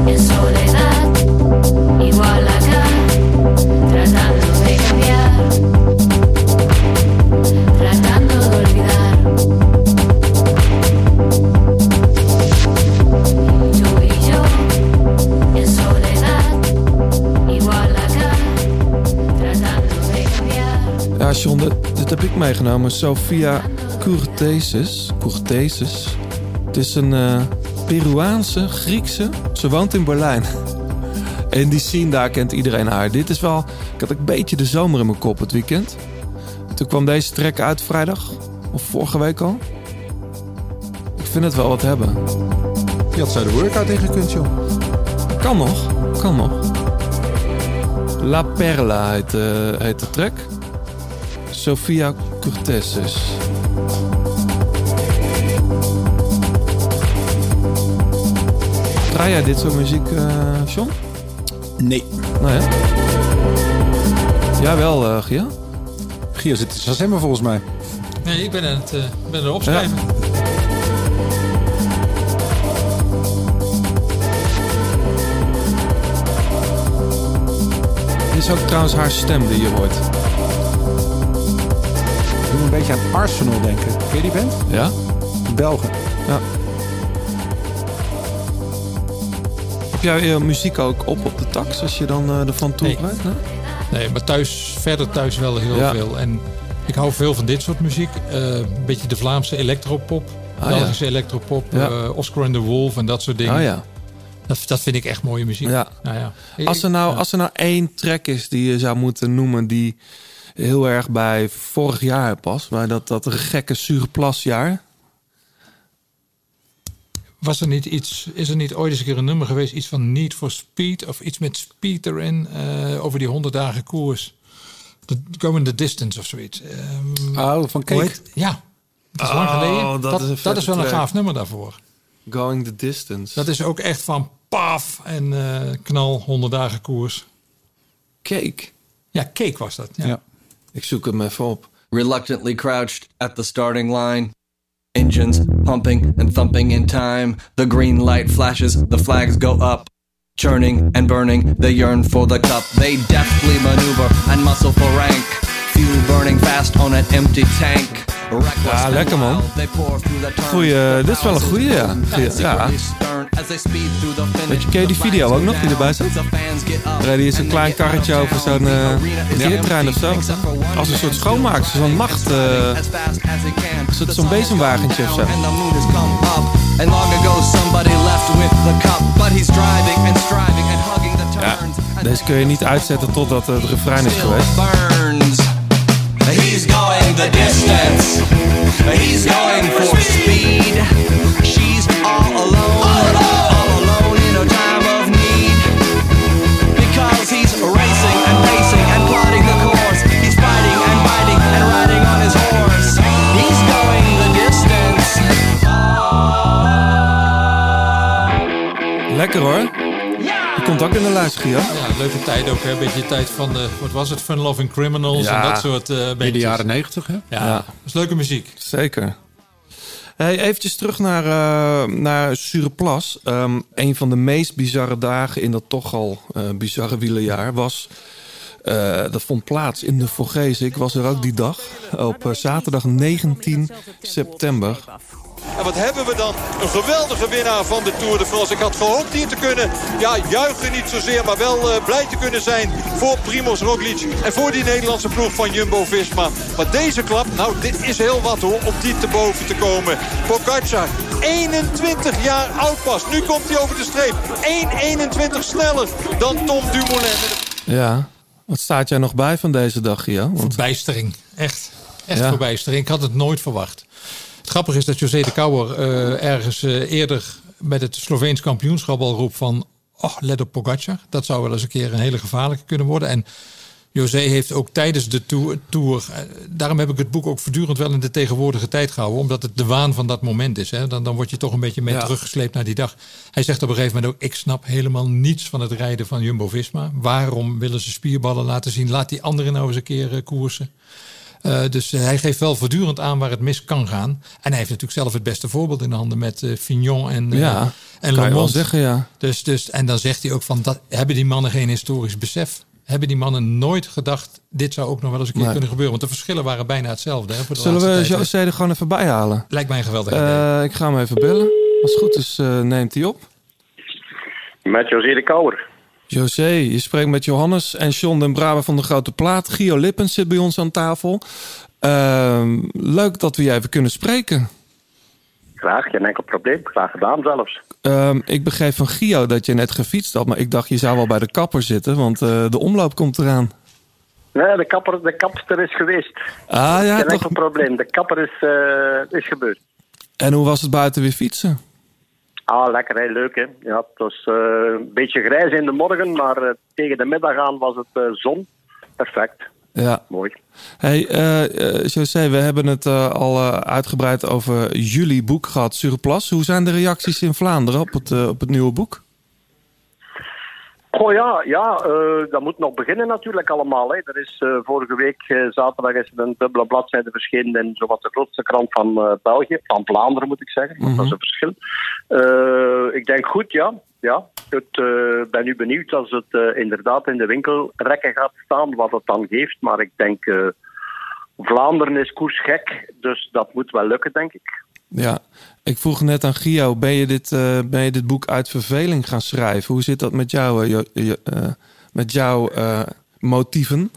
Y John, dit, heb ik meegenomen. Sophia Courtesis. Courtesis. Het is een eh, Peruaanse, Griekse. Ze woont in Berlijn. *laughs* En die scene daar kent iedereen haar. Dit is wel... Ik had een beetje de zomer in mijn kop het weekend. Toen kwam deze track uit vrijdag. Of vorige week al. Ik vind het wel wat hebben. Je had zo de workout ingekund, joh. Kan nog. Kan nog. La Perla heet, eh, heet de track. Sophia Cortesis. Draai jij dit soort muziek, eh John? Nee. Nou ja. Jij wel, eh Gia? Gio zit te stemmen volgens mij. Nee, ik ben aan het, eh, ben aan het opschrijven. Dit is ook trouwens haar stem die je hoort. Een beetje aan Arsenal denken. Ken je die band? Ja? De Belgen. Ja. Heb jij je muziek ook op op de tax als je dan eh, ervan toe Nee. rijdt? Nee? Nee, maar thuis, verder thuis wel heel Ja. veel. En ik hou veel van dit soort muziek. Eh, een beetje de Vlaamse elektropop. Ah, ja. Belgische. Ja. eh, Oscar and the Wolf en dat soort dingen. Oh ja. dat, dat vind ik echt mooie muziek. Ja. Nou ja. Als er, nou, als er nou één track is die je zou moeten noemen die heel erg bij vorig jaar past, bij dat, dat gekke surplusjaar. Was er niet iets, is er niet ooit eens een keer een nummer geweest, iets van Need for Speed of iets met Speed erin, eh, over die 100 dagen koers? The Going the Distance of zoiets. Ehm, Oh, van Cake. Heet- ja, dat is Oh, lang geleden. dat Dat, is een dat, vette is wel een track. gaaf nummer daarvoor. Going the distance. Dat is ook echt van paf en eh, knal 100 dagen koers. cake. Ja, Cake was dat. Ja. Ja. Ik zoek hem even op. reluctantly crouched at the starting line. Engines pumping and thumping in time. The green light flashes, the flags go up. Churning and burning, they yearn for the cup. They deftly maneuver and muscle for rank. Fuel burning fast on an empty tank. Reckless Ja, lekker, man. Goeie, dit is wel een goeie, ja. Goeie, ja. Weet je, ken je die video ook nog die erbij up Rijden hier zo'n klein karretje over zo'n eh, parkeerterrein of zo. Als een soort schoonmaakster, zo'n macht. eh, The zo'n bezemwagentje of zo? And Deze kun je niet uitzetten totdat het refrein is geweest. Burns. He's going the distance. He's going for speed. She's all alone. All alone in a time of need. Because he's racing and pacing and plotting the course. He's fighting and biting and riding on his horse. He's going the distance. Lekker hoor. Ook in de lijst, Gia. Ja, leuke tijd ook. hè. Een beetje tijd van de, wat was het, Fun Loving Criminals Ja. en dat soort eh In de jaren negentig, hè? Ja, Ja. dat is leuke muziek. Zeker. Hey, eventjes terug naar, eh naar Sureplas. Ehm een van de meest bizarre dagen in dat toch al eh, bizarre wielerjaar was Eh, dat vond plaats in de Vogezen. Ik was er ook die dag, op eh, zaterdag 19 september. En wat hebben we dan? Een geweldige winnaar van de Tour de France. Ik had gehoopt hier te kunnen, ja, juichen niet zozeer... maar wel uh, blij te kunnen zijn voor Primoz Roglic... en voor die Nederlandse ploeg van Jumbo-Visma. Maar deze klap, nou, dit is heel wat hoor, om die te boven te komen. Pogacar, 21 jaar oud pas. Nu komt hij over de streep. 1,21 sneller dan Tom Dumoulin. Ja, wat staat jij nog bij van deze dag, Gio? Want... Verbijstering, echt. Echt ja. verbijstering. Ik had het nooit verwacht. Het grappige is dat José de Kouwer uh, ergens uh, eerder met het Sloveens kampioenschap al roept van... Oh, let op Pogacar. Dat zou wel eens een keer een hele gevaarlijke kunnen worden. En José heeft ook tijdens de tour, tour... Uh, daarom heb ik het boek ook voortdurend wel in de tegenwoordige tijd gehouden. Omdat het de waan van dat moment is. Hè. Dan, dan word je toch een beetje mee ja. teruggesleept naar die dag. Hij zegt op een gegeven moment ook... Ik snap helemaal niets van het rijden van Jumbo-Visma. Waarom willen ze spierballen laten zien? Laat die anderen nou eens een keer koersen. Uh, dus uh, hij geeft wel voortdurend aan waar het mis kan gaan. En hij heeft natuurlijk zelf het beste voorbeeld in de handen met uh, Fignon en, ja, en kan je wel zeggen, ja. Dus, dus, en dan zegt hij ook van, dat, hebben die mannen geen historisch besef? Hebben die mannen nooit gedacht, dit zou ook nog wel eens een keer nee. kunnen gebeuren? Want de verschillen waren bijna hetzelfde. Hè, voor de Zullen we. José er gewoon even bij halen? Lijkt mij een geweldig idee. ik ga hem even bellen. Als het goed is, neemt hij op. Met José de Kouwer. José, je spreekt met Johannes en John den Braber van de Grote Plaat. Gio Lippens zit bij ons aan tafel. Uh, leuk dat we je even kunnen spreken. Graag, geen enkel probleem. Graag gedaan zelfs. Uh, ik begreep van Gio dat je net gefietst had, maar ik dacht je zou wel bij de kapper zitten, want uh, de omloop komt eraan. Nee, de, kapper, de kapster is geweest. Ah ja, geen toch... enkel probleem. De kapper is, uh, is gebeurd. En hoe was het buiten weer fietsen? Ah, lekker, heel leuk. Hè? Ja, het was uh, een beetje grijs in de morgen, maar uh, tegen de middag aan was het uh, zon. Perfect. Ja. Mooi. Hey, José, we hebben het al uitgebreid over jullie boek gehad, Surplus. Hoe zijn de reacties in Vlaanderen op het, op het nieuwe boek? Oh ja, ja uh, dat moet nog beginnen natuurlijk allemaal. Hè. Er is uh, vorige week uh, zaterdag is er een dubbele bladzijde verschenen in zowat de grootste krant van België, van Vlaanderen moet ik zeggen, mm -hmm. dat is een verschil. ik denk goed, ja. ja. Ik ben nu benieuwd als het inderdaad in de winkelrekken gaat staan, wat het dan geeft. Maar ik denk, Vlaanderen is koersgek, dus dat moet wel lukken, denk ik. Ja, ik vroeg net aan Gio, ben je dit, uh, ben je dit boek uit verveling gaan schrijven? Hoe zit dat met jou, uh, uh, met jouw motieven?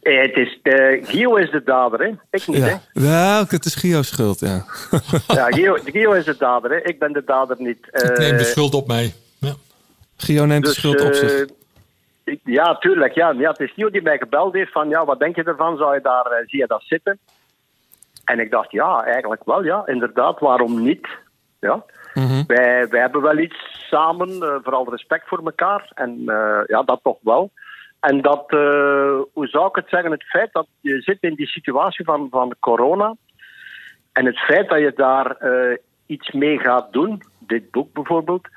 het is, Gio is de dader, hè? Ik niet, ja. hè? Het is Gio's schuld, ja. *laughs* ja, Gio, Gio is de dader, hè? Ik ben de dader niet. ik neem de schuld op mij. Ja. Gio neemt dus, de schuld op zich. Ik, ja, tuurlijk. Ja. ja, het is Gio die mij gebeld heeft van, ja, wat denk je ervan? Zou je daar, zie je dat zitten? En ik dacht, ja, eigenlijk wel, ja, inderdaad, waarom niet? Ja. Mhm. Wij, wij hebben wel iets samen, uh, vooral respect voor elkaar. En uh, ja, dat toch wel. En dat, uh, hoe zou ik het zeggen, het feit dat je zit in die situatie van, van corona. En het feit dat je daar iets mee gaat doen, dit boek bijvoorbeeld,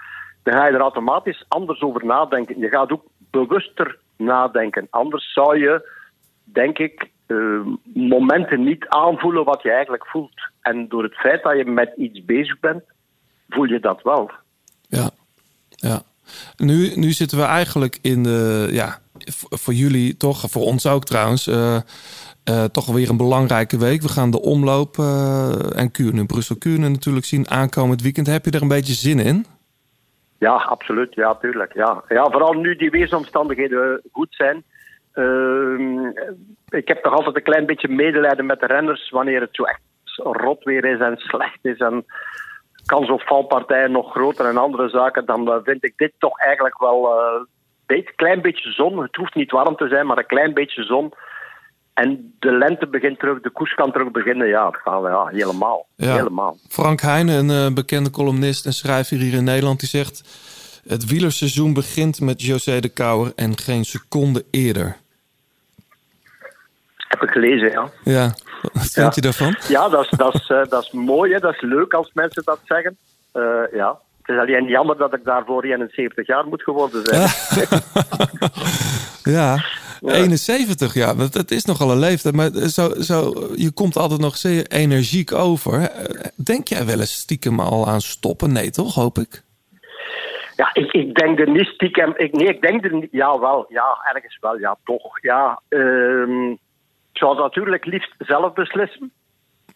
dan ga je er automatisch anders over nadenken. Je gaat ook bewuster nadenken. Anders zou je, denk ik, uh, momenten niet aanvoelen wat je eigenlijk voelt. En door het feit dat je met iets bezig bent, voel je dat wel. Ja, ja. Nu, nu zitten we eigenlijk in de, ja, voor jullie toch, voor ons ook trouwens, uh, uh, toch weer een belangrijke week. We gaan de omloop en Kuurne, Brussel Kuurne natuurlijk zien aankomend weekend. Heb je er een beetje zin in? Ja, absoluut. Ja, tuurlijk. Ja. ja, vooral nu die weersomstandigheden goed zijn. Uh, ik heb toch altijd een klein beetje medelijden met de renners wanneer het zo echt rot weer is en slecht is en kans op valpartijen nog groter en andere zaken, dan vind ik dit toch eigenlijk wel een uh, klein beetje zon. Het hoeft niet warm te zijn, maar een klein beetje zon. En de lente begint terug, de koers kan terug beginnen. Ja, dat gaan we ja, helemaal. Ja. helemaal. Frank Heijnen, een uh, bekende columnist en schrijver hier in Nederland, die zegt... Het wielerseizoen begint met José de Kouwer en geen seconde eerder. Heb ik gelezen, ja. Ja, wat vind je daarvan? Ja, dat is, dat, is, uh, dat is mooi, hè? dat is leuk als mensen dat zeggen. Uh, ja. Het is alleen jammer dat ik daarvoor 71 jaar moet geworden zijn. *laughs* ja, ja. 71 jaar, dat, dat is nogal een leeftijd. Maar zo, zo, je komt altijd nog zeer energiek over. Denk jij wel eens stiekem al aan stoppen? Nee, toch, hoop ik? Ja, ik, ik denk er niet stiekem. Ik, nee, ik denk er niet. Ja, wel. Ja, ergens wel. Ja, toch. Ja. ehm, ik zou het natuurlijk liefst zelf beslissen.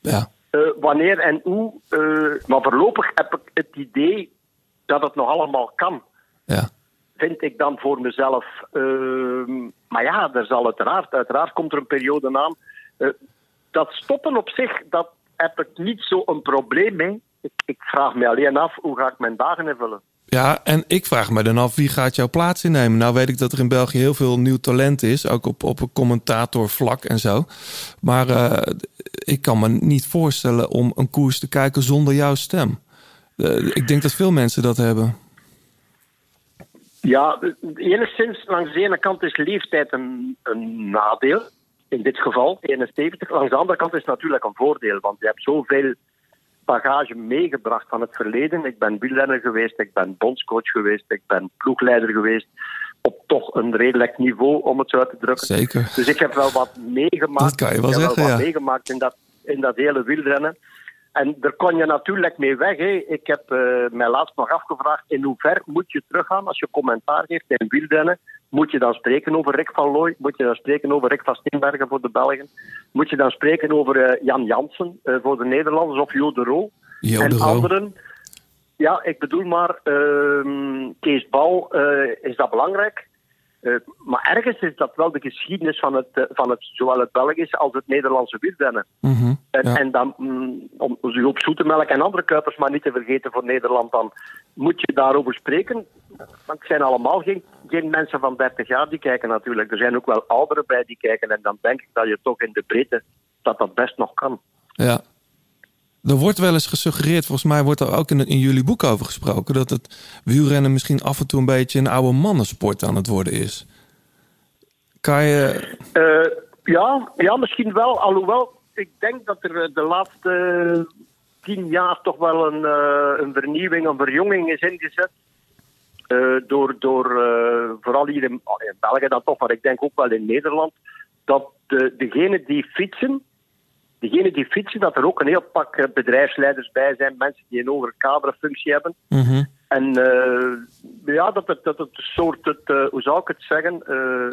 Ja. Eh, wanneer en hoe. eh, maar voorlopig heb ik het idee dat het nog allemaal kan. Ja. Vind ik dan voor mezelf. Ehm, maar ja, er zal uiteraard, uiteraard komt er een periode aan. Eh, dat stoppen op zich, dat heb ik niet zo een probleem mee. Ik, ik vraag me alleen af, hoe ga ik mijn dagen invullen? Ja, en ik vraag me dan af wie gaat jouw plaats innemen. Nou weet ik dat er in België heel veel nieuw talent is, ook op, op een commentatorvlak en zo. Maar eh, ik kan me niet voorstellen om een koers te kijken zonder jouw stem. Eh, ik denk dat veel mensen dat hebben. Ja, enigszins langs de ene kant is leeftijd een, een nadeel. In dit geval 71. Langs de andere kant is het natuurlijk een voordeel, want je hebt zoveel bagage meegebracht van het verleden. Ik ben wielrenner geweest, ik ben bondscoach geweest, ik ben ploegleider geweest. Op toch een redelijk niveau, om het zo uit te drukken. Zeker. Dus ik heb wel wat meegemaakt. Dat kan je wel ik heb zeggen, wel wat ja. meegemaakt in dat, in dat hele wielrennen. En daar kon je natuurlijk mee weg. Hè. Ik heb eh, mij laatst nog afgevraagd in hoever moet je teruggaan als je commentaar geeft in wielrennen. Moet je dan spreken over Rick van Looy? Moet je dan spreken over Rick van Steenbergen voor de Belgen? Moet je dan spreken over eh, Jan Jansen eh, voor de Nederlanders of Jo de Roo? Jo en de Roo. anderen. Ja, ik bedoel maar, ehm, Kees Bouw, eh, is dat belangrijk? Eh, maar ergens is dat wel de geschiedenis van het, eh, van het zowel het Belgische als het Nederlandse wielrennen. Mhm, En, ja. en dan, mm, om Joop Zoetemelk en andere kuipers maar niet te vergeten voor Nederland, dan moet je daarover spreken. Want het zijn allemaal geen, geen mensen van 30 jaar die kijken natuurlijk. Er zijn ook wel ouderen bij die kijken. En dan denk ik dat je toch in de breedte dat dat best nog kan. Ja. Er wordt wel eens gesuggereerd, volgens mij wordt er ook in, in jullie boek over gesproken, dat het wielrennen misschien af en toe een beetje een oude mannensport aan het worden is. Kan je. Eh, ja, ja, misschien wel. Alhoewel, ik denk dat er eh, de laatste tien jaar toch wel een, eh, een vernieuwing, een verjonging is ingezet. Eh, door door eh, vooral hier in, oh, in België dan toch, maar ik denk ook wel in Nederland, dat de, degenen die fietsen, degenen die fietsen, dat er ook een heel pak eh, bedrijfsleiders bij zijn, mensen die een hogere kaderfunctie hebben. Mhm. En eh, ja, dat het, dat het een soort, het, eh, hoe zou ik het zeggen? Eh,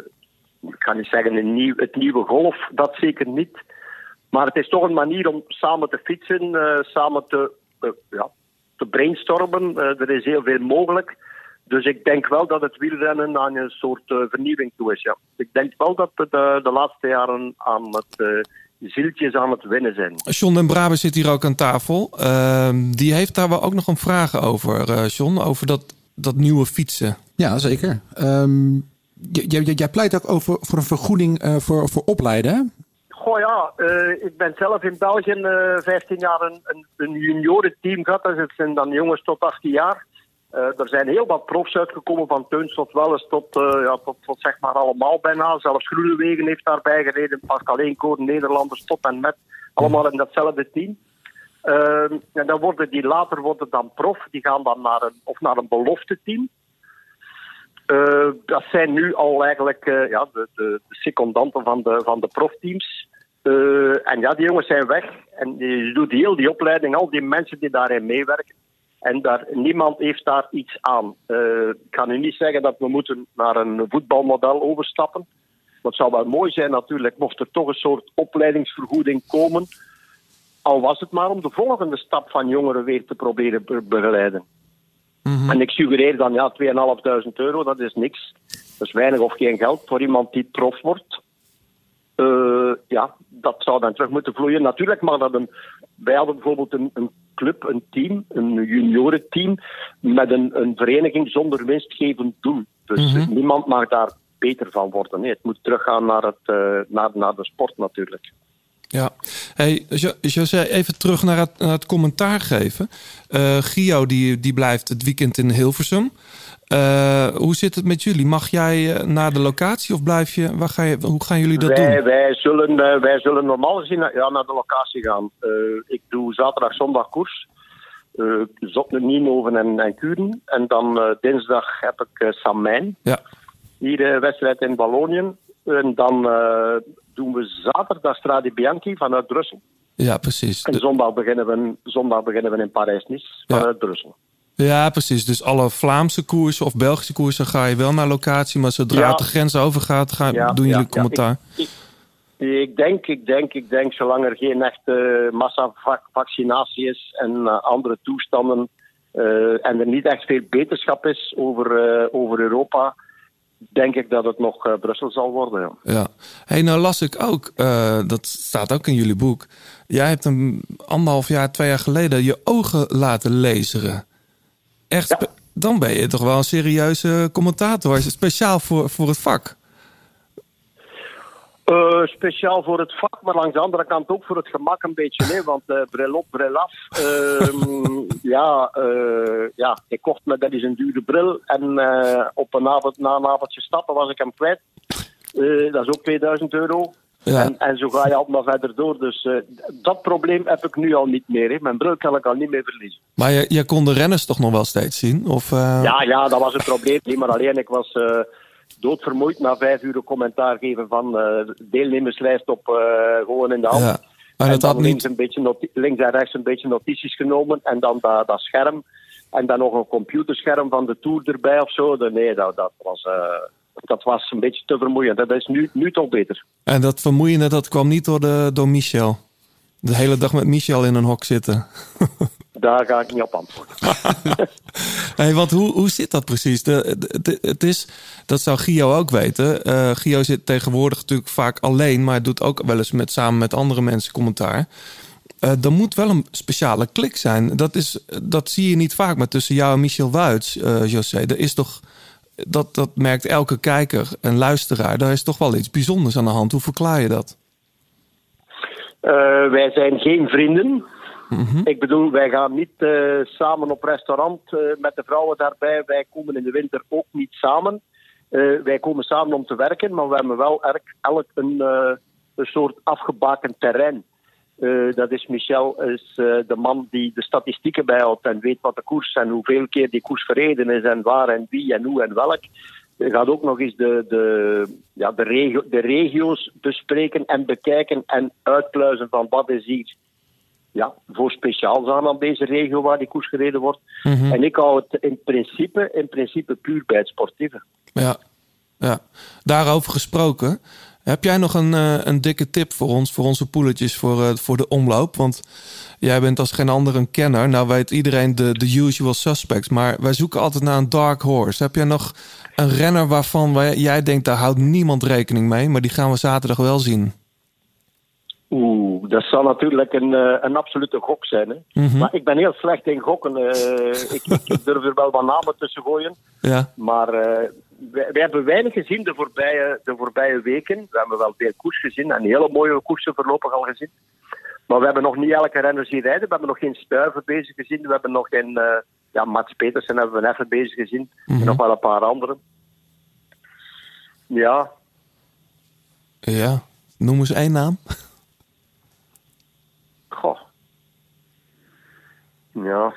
ik ga niet zeggen een nieuw, het nieuwe golf, dat zeker niet. Maar het is toch een manier om samen te fietsen, samen te, ja, te brainstormen. Er is heel veel mogelijk. Dus ik denk wel dat het wielrennen aan een soort vernieuwing toe is. Ja. Ik denk wel dat we de, de laatste jaren aan het zieltjes aan het winnen zijn. John den Braber zit hier ook aan tafel. Ehm, die heeft daar wel ook nog een vraag over, eh John, over dat, dat nieuwe fietsen. Ja, zeker. Ehm, j- j- jij pleit ook over, voor een vergoeding eh, voor, voor opleiden. hè? Goh ja, eh, ik ben zelf in België eh 15 jaar een, een, een juniorenteam gehad. Dus het zijn dan jongens tot 18 jaar. Eh, er zijn heel wat profs uitgekomen, van Teuns tot Welles tot, eh, ja, tot, tot zeg maar allemaal bijna. Zelfs Groenewegen heeft daarbij gereden, Pascal Eenkoorn, Nederlanders tot en met. Allemaal in datzelfde team. Ehm, en dan worden die later worden dan prof, die gaan dan naar een, of naar een belofte team. Eh, dat zijn nu al eigenlijk ja, de, de, de secondanten van de, van de profteams. En ja, die jongens zijn weg. En je doet heel die opleiding, al die mensen die daarin meewerken. En daar, niemand heeft daar iets aan. Eh, ik kan nu niet zeggen dat we moeten naar een voetbalmodel overstappen. Maar het zou wel mooi zijn natuurlijk, mocht er toch een soort opleidingsvergoeding komen. Al was het maar om de volgende stap van jongeren weer te proberen be- begeleiden. En ik suggereer dan, ja, 2.500 euro, dat is niks. Dat is weinig of geen geld voor iemand die prof wordt. Eh, ja, dat zou dan terug moeten vloeien. Natuurlijk mag dat een... Wij hadden bijvoorbeeld een, een club, een team, een juniorenteam, met een, een vereniging zonder winstgevend doel. Dus Mhm. niemand mag daar beter van worden. Nee, het moet teruggaan naar, het, eh, naar, naar de sport natuurlijk. Ja. Hey, Jo- José, even terug naar het, naar het commentaar geven. Eh Gio die, die blijft het weekend in Hilversum. Eh, hoe zit het met jullie? Mag jij eh, naar de locatie of blijf je? Waar ga je hoe gaan jullie dat wij, doen? Wij zullen, wij zullen normaal gezien naar, ja, naar de locatie gaan. Ik doe zaterdag, zondag koers. Uh, Zotten, Nienhoven en, en Kuren. En dan dinsdag heb ik uh, Samijn. Ja. Hier een wedstrijd in Wallonië. En dan eh, doen we zaterdag Strade Bianchi vanuit Brussel. Ja, precies. En zondag beginnen we, zondag beginnen we in Parijs-Nice Ja. vanuit Brussel. Ja, precies. Dus alle Vlaamse koersen of Belgische koersen ga je wel naar locatie, maar zodra Ja. het de grens overgaat, ga, Ja, doen jullie commentaar. Ik, ik denk, ik denk, ik denk, zolang er geen echte massavaccinatie is en eh, andere toestanden eh, en er niet echt veel beterschap is over, over Europa, denk ik dat het nog eh, Brussel zal worden. Ja. Ja. Hey, nou las ik ook, eh, dat staat ook in jullie boek. Jij hebt een anderhalf jaar, twee jaar geleden je ogen laten laseren. Echt, dan ben je toch wel een serieuze commentator, speciaal voor, voor het vak. Eh, speciaal voor het vak, maar langs de andere kant ook voor het gemak een beetje. Nee, want eh bril op, bril af. Ehm, *laughs* ja, eh, ja, ik kocht me dat is een dure bril. En op een avond, na een avondje stappen was ik hem kwijt. Dat is ook 2000 euro. Ja. En, en zo ga je altijd maar verder door. Dus dat probleem heb ik nu al niet meer. Hè. Mijn bril kan ik al niet meer verliezen. Maar je, je kon de renners toch nog wel steeds zien? Of, Ja, ja, dat was het probleem. Niet maar alleen. Ik was doodvermoeid na vijf uur commentaar geven van eh, de deelnemerslijst op eh, gewoon in de hand. Ja. En dat dan had links, niet... een beetje links en rechts een beetje notities genomen. En dan dat, dat scherm. En dan nog een computerscherm van de Tour erbij of zo. Nee, dat, dat, was, eh, dat was een beetje te vermoeiend. Dat is nu, nu toch beter. En dat vermoeiende, dat kwam niet door, de, door Michel. De hele dag met Michel in een hok zitten. *laughs* Daar ga ik niet op antwoorden. *laughs* Hey, want hoe, hoe zit dat precies? De, de- de- het is, dat zou Gio ook weten. Eh Gio zit tegenwoordig natuurlijk vaak alleen, maar doet ook wel eens met, samen met andere mensen commentaar. Eh er moet wel een speciale klik zijn. Dat, is, dat zie je niet vaak, maar tussen jou en Michel Wuits, eh José, er is toch. Dat, dat merkt elke kijker en luisteraar. Daar is toch wel iets bijzonders aan de hand. Hoe verklaar je dat? Wij zijn geen vrienden. Mhm. Ik bedoel, wij gaan niet eh, samen op restaurant eh, met de vrouwen daarbij. Wij komen in de winter ook niet samen. Eh, wij komen samen om te werken, maar we hebben wel elk, elk een, een soort afgebakend terrein. Dat is Michel, is de man die de statistieken bijhoudt en weet wat de koers en hoeveel keer die koers verreden is en waar en wie en hoe en welk. Hij gaat ook nog eens de, de, ja, de, regio, de regio's bespreken en bekijken en uitpluizen van wat is hier ja, voor speciaals aan aan deze regio waar die koers gereden wordt. En ik hou het in principe, in principe puur bij het sportieve. Ja, ja. daarover gesproken. Heb jij nog een, eh, een dikke tip voor ons, voor onze poeletjes, voor, eh, voor de omloop? Want jij bent als geen ander een kenner. Nou weet iedereen de, de usual suspects, maar wij zoeken altijd naar een dark horse. Heb jij nog een renner waarvan jij denkt, daar houdt niemand rekening mee, maar die gaan we zaterdag wel zien? Oeh, dat zal natuurlijk een, eh, een absolute gok zijn. Hè? Mhm. Maar ik ben heel slecht in gokken. eh, *laughs* ik, ik durf er wel wat namen tussen gooien. Ja, Maar eh, wij, wij hebben weinig gezien de voorbije, de voorbije weken. We hebben wel veel koers gezien en hele mooie koersen voorlopig al gezien. Maar we hebben nog niet elke renner zien rijden. We hebben nog geen Stuiven bezig gezien. We hebben nog geen... eh, ja, Mats Petersen hebben we even bezig gezien. En nog wel een paar anderen. Ja, ja. Noem eens één naam. Goh. Ja,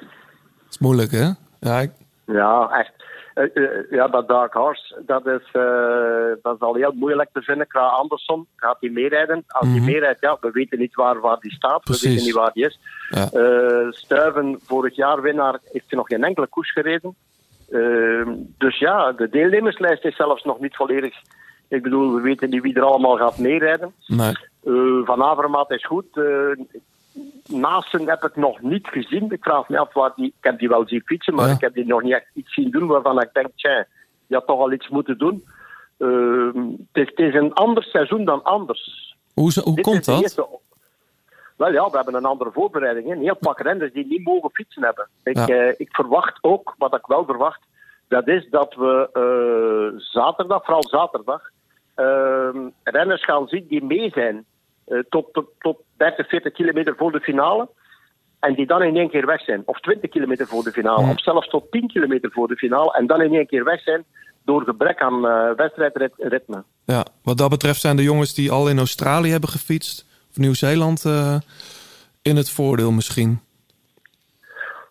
is moeilijk, hè? Ja, ik- Ja, echt. Eh, eh, ja, dat Dark Horse, dat is, eh, dat is al heel moeilijk te vinden. Qua Anderson gaat hij meerijden. Als hij meerijdt, ja, we weten niet waar, waar die staat. Precies. We weten niet waar die is. Ja. Eh, Stuiven, vorig jaar winnaar, heeft hij nog geen enkele koers gereden. Dus ja, de deelnemerslijst is zelfs nog niet volledig. Ik bedoel, we weten niet wie er allemaal gaat meerijden. nee. Van Avermaat is goed. Uh, Naasten heb ik nog niet gezien. Ik vraag me af waar die. Ik heb die wel zien fietsen, maar Ja. ik heb die nog niet echt iets zien doen waarvan ik denk, tja, je had toch al iets moeten doen. Eh, het, is, het is een ander seizoen dan anders. Hoe, hoe Dit komt dat? eerste- Wel ja, we hebben een andere voorbereiding. Een heel pak renners die niet mogen fietsen hebben. Ik, Ja. eh, ik verwacht ook, wat ik wel verwacht, dat is dat we eh, zaterdag, vooral zaterdag, eh, renners gaan zien die mee zijn tot, tot, tot 30, 40 kilometer voor de finale. En die dan in één keer weg zijn. Of 20 kilometer voor de finale. Of zelfs tot 10 kilometer voor de finale. En dan in één keer weg zijn door gebrek aan eh wedstrijdritme. Ja, wat dat betreft zijn de jongens die al in Australië hebben gefietst, of Nieuw-Zeeland, eh, in het voordeel misschien.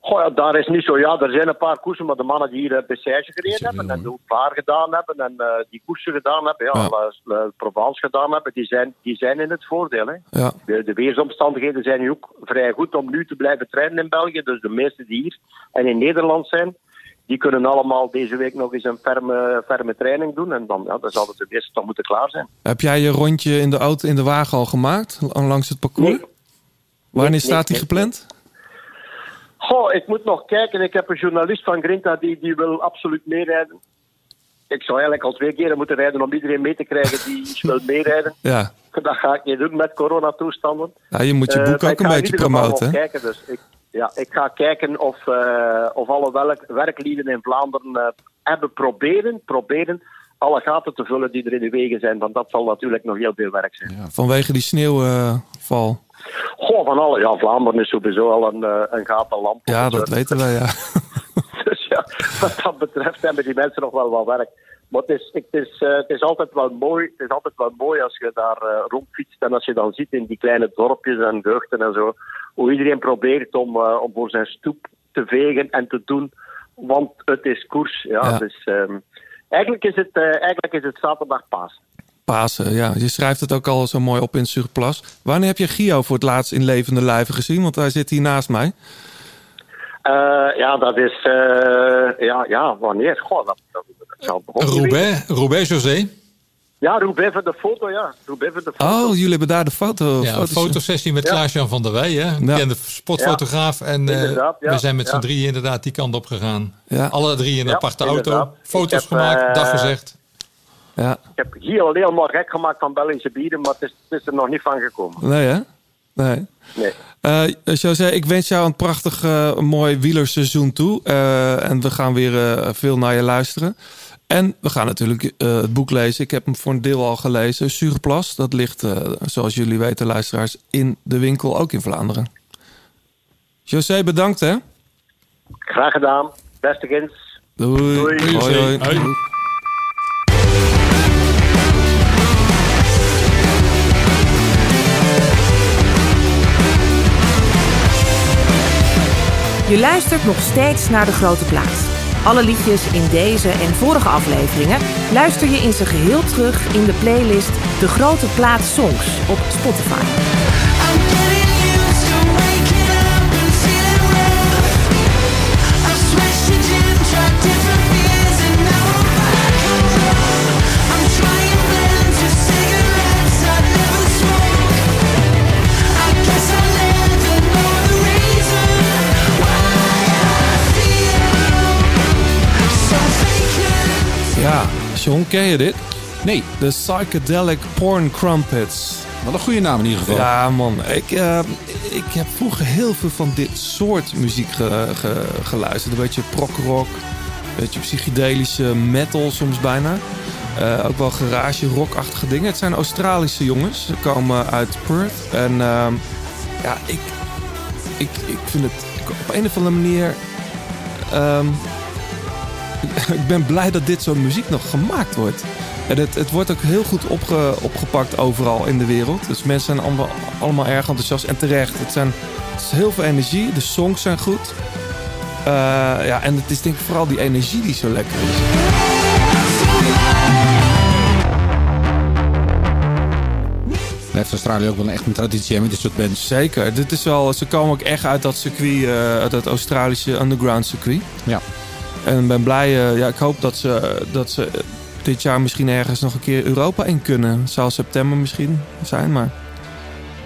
Goh, daar is niet zo. Ja, er zijn een paar koersen, maar de mannen die hier uh, Bessage gereden hebben en de Klaar gedaan hebben en uh, die koersen gedaan hebben, ja, Ja. Le Provence gedaan hebben, die zijn, die zijn in het voordeel. Hè. Ja. De, de weersomstandigheden zijn nu ook vrij goed om nu te blijven trainen in België. Dus de meesten die hier en in Nederland zijn, die kunnen allemaal deze week nog eens een ferme, ferme training doen. En dan, ja, dan zal het de meeste toch moeten klaar zijn. Heb jij je rondje in de auto in de wagen al gemaakt? Langs het parcours? Nee. Wanneer Nee, staat die gepland? Goh, ik moet nog kijken. Ik heb een journalist van Grinta die, die wil absoluut meerijden. Ik zou eigenlijk al twee keren moeten rijden om iedereen mee te krijgen die *laughs* wil meerijden. Ja. Dat ga ik niet doen met coronatoestanden. ja, je moet je Eh, boek ook ik een beetje promoten. hè? Kijken, dus ik, ja, ik ga kijken of, eh, of alle welk- werklieden in Vlaanderen eh, hebben proberen, proberen alle gaten te vullen die er in de wegen zijn. Want dat zal natuurlijk nog heel veel werk zijn. Vanwege die sneeuwval. Goh, van alle. Ja, Vlaanderen is sowieso al een, eh, een gatenland. ja, Dus, dat eh, weten wij, ja. *laughs* Dus ja, wat dat betreft hebben die mensen nog wel wat werk. Maar het is, het, is, eh, het is altijd wel mooi. Het is altijd wel mooi als je daar eh, rondfietst en als je dan ziet in die kleine dorpjes en gehuchten en zo, hoe iedereen probeert om, om voor zijn stoep te vegen en te doen, want het is koers. Ja, Ja. Dus, ehm, eigenlijk, is het, eh, eigenlijk is het zaterdag paas. Pasen, ja. Je schrijft het ook al zo mooi op in Surplus. Wanneer heb je Gio voor het laatst in levende lijven gezien? Want hij zit hier naast mij. Eh, ja, dat is. eh, ja, ja, wanneer? Goh, dat, dat, dat zal. Roubaix, Roubaix José. Ja, Roubaix voor de foto, ja. Roubaix voor de foto. Oh, jullie hebben daar de foto. Ja, een foto's- fotosessie met Ja. Klaas-Jan van der Wij, hè? Ja. bekende sportfotograaf. en eh, we zijn met z'n Ja. drieën inderdaad die kant op gegaan. Ja. Alle drie in een Ja, aparte auto. Foto's heb, gemaakt, eh, dag gezegd. Ja. Ik heb hier al helemaal gek gemaakt van Belgische bieren, maar het is, het is er nog niet van gekomen. Nee, hè? Nee. Nee. Eh José, ik wens jou een prachtig eh, mooi wielerseizoen toe. Eh, en we gaan weer eh, veel naar je luisteren. En we gaan natuurlijk eh, het boek lezen. Ik heb hem voor een deel al gelezen. Surplas, dat ligt, eh, zoals jullie weten, luisteraars, in de winkel, ook in Vlaanderen. José, bedankt hè. Graag gedaan. Beste Gens. Doei. Doei. Hoi, hoi. Hoi. Je luistert nog steeds naar De Grote Plaats. Alle liedjes in deze en vorige afleveringen luister je in zijn geheel terug in de playlist De Grote Plaats Songs op Spotify. John, ken je dit? Nee, De Psychedelic Porn Crumpets. wat een goede naam in ieder geval. Ja, man. Ik, eh, ik heb vroeger heel veel van dit soort muziek ge- ge- geluisterd. Een beetje prog-rock, een beetje psychedelische metal soms bijna. Eh, ook wel garage rockachtige dingen. Het zijn Australische jongens. Ze komen uit Perth. En ehm, ja, ik, ik, ik vind het op een of andere manier... ehm, *laughs* ik ben blij dat dit soort muziek nog gemaakt wordt. En het, het wordt ook heel goed opge- opgepakt overal in de wereld. Dus mensen zijn allemaal, allemaal erg enthousiast. En terecht. Het, zijn, het is heel veel energie. De songs zijn goed. Eh, ja, en het is denk ik vooral die energie die zo lekker is. Heeft Australië ook wel echt een traditie met dit soort bands. Zeker. Dit is wel, ze komen ook echt uit dat circuit, eh, uit dat Australische underground circuit. Ja. En ik ben blij. eh, ja, ik hoop dat ze, dat ze dit jaar misschien ergens nog een keer Europa in kunnen. Het zou september misschien zijn, maar...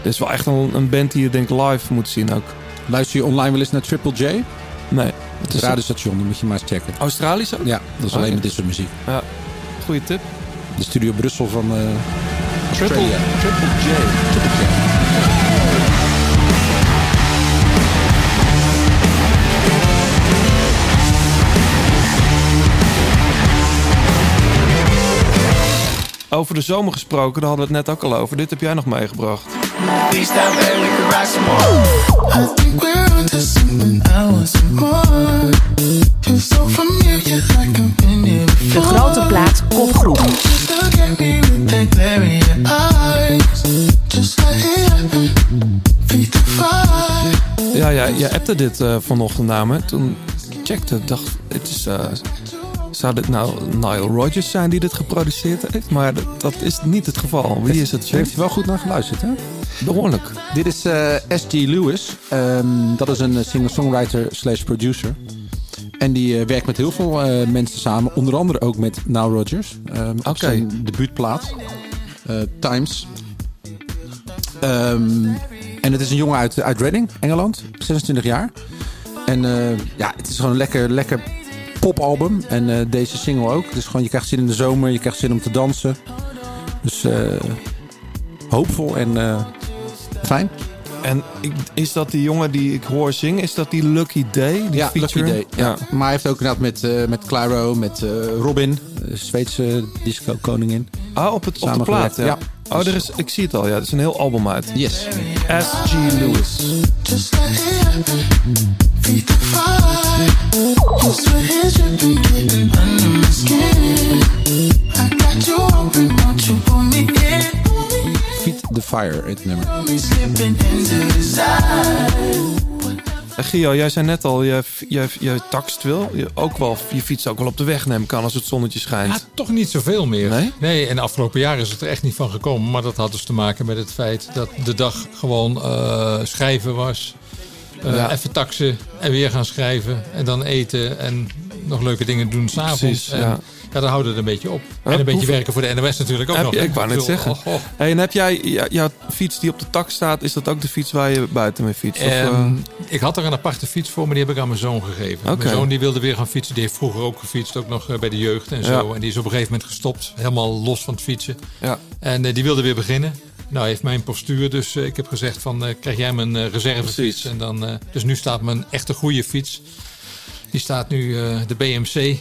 Dit is wel echt een, een band die je denk live moet zien ook. Luister je online wel eens naar Triple J? Nee. Het is een radiostation, dat moet je maar eens checken. Australisch ook? Ja, dat is Oh, alleen ja. met dit soort muziek. Ja. Goeie tip. De studio Brussel van eh Triple, Australia. Triple J. Triple J. Over de zomer gesproken, daar hadden we het net ook al over. Dit heb jij nog meegebracht. De. Grote Plaats Kopgroep. Ja, ja, je appte dit eh, vanochtend naar me. Toen ik checkte, dacht het is... eh, zou dit nou Nile Rodgers zijn die dit geproduceerd heeft? Maar dat, is niet het geval. Wie is het? Daar heeft hij wel goed naar geluisterd, hè? Behoorlijk. Dit is eh, S.G. Lewis. Ehm, dat is een eh, singer-songwriter slash producer. En die eh, werkt met heel veel mensen samen. Onder andere ook met Now Rodgers. Oké. Zijn debuutplaat. Times. Ehm, en het is een jongen uit, uit Reading, Engeland. 26 jaar. En ja, het is gewoon lekker, lekker popalbum. En eh, deze single ook. Dus gewoon, je krijgt zin in de zomer. Je krijgt zin om te dansen. Dus eh, hoopvol en eh, fijn. En ik, is dat die jongen die ik hoor zingen? Is dat die Lucky Day? Die ja, feature? Lucky Day. Ja. Maar hij heeft ook inderdaad met, eh met Claro, met eh, Robin, de Zweedse disco-koningin. Ah, op, het, op de plaat, ja. ja. Oh, er is, ik zie het al, ja. Het is een heel album uit. Yes. S.G. Lewis. Just let it happen. Feed the fire. Your sweat is dripping, getting under my skin. I got you open, won't you pull me in? Feed the Fire, het nummer. Pull me slipping into desire. Eh, Gio, jij zei net al, je, je, je takst wel. Je, ook wel. Je fiets ook wel op de weg nemen kan als het zonnetje schijnt. Ja, toch niet zoveel meer. Nee? en de afgelopen jaren is het er echt niet van gekomen. Maar dat had dus te maken met het feit dat de dag gewoon eh, schrijven was. Eh, Ja. Even taxen en weer gaan schrijven. En dan eten en nog leuke dingen doen s'avonds. Precies, En ja. ja, dan houden we het een beetje op. Ja, en een beetje werken voor de NOS natuurlijk ook Heb nog. je, ik wou net zeggen. oh, oh. Hey, en heb jij ja, jouw fiets die op de tak staat, is dat ook de fiets waar je buiten mee fietst? Ehm, eh, ik had er een aparte fiets voor, maar die heb ik aan mijn zoon gegeven. Mijn zoon die wilde weer gaan fietsen. Die heeft vroeger ook gefietst, ook nog eh, bij de jeugd en zo. Ja. En die is op een gegeven moment gestopt, helemaal los van het fietsen. ja. En die wilde weer beginnen. Nou, heeft mijn postuur, dus eh, ik heb gezegd van, eh, krijg jij mijn eh, reservefiets. Precies. En dan, dus nu staat mijn echte goede fiets. Die staat nu de BMC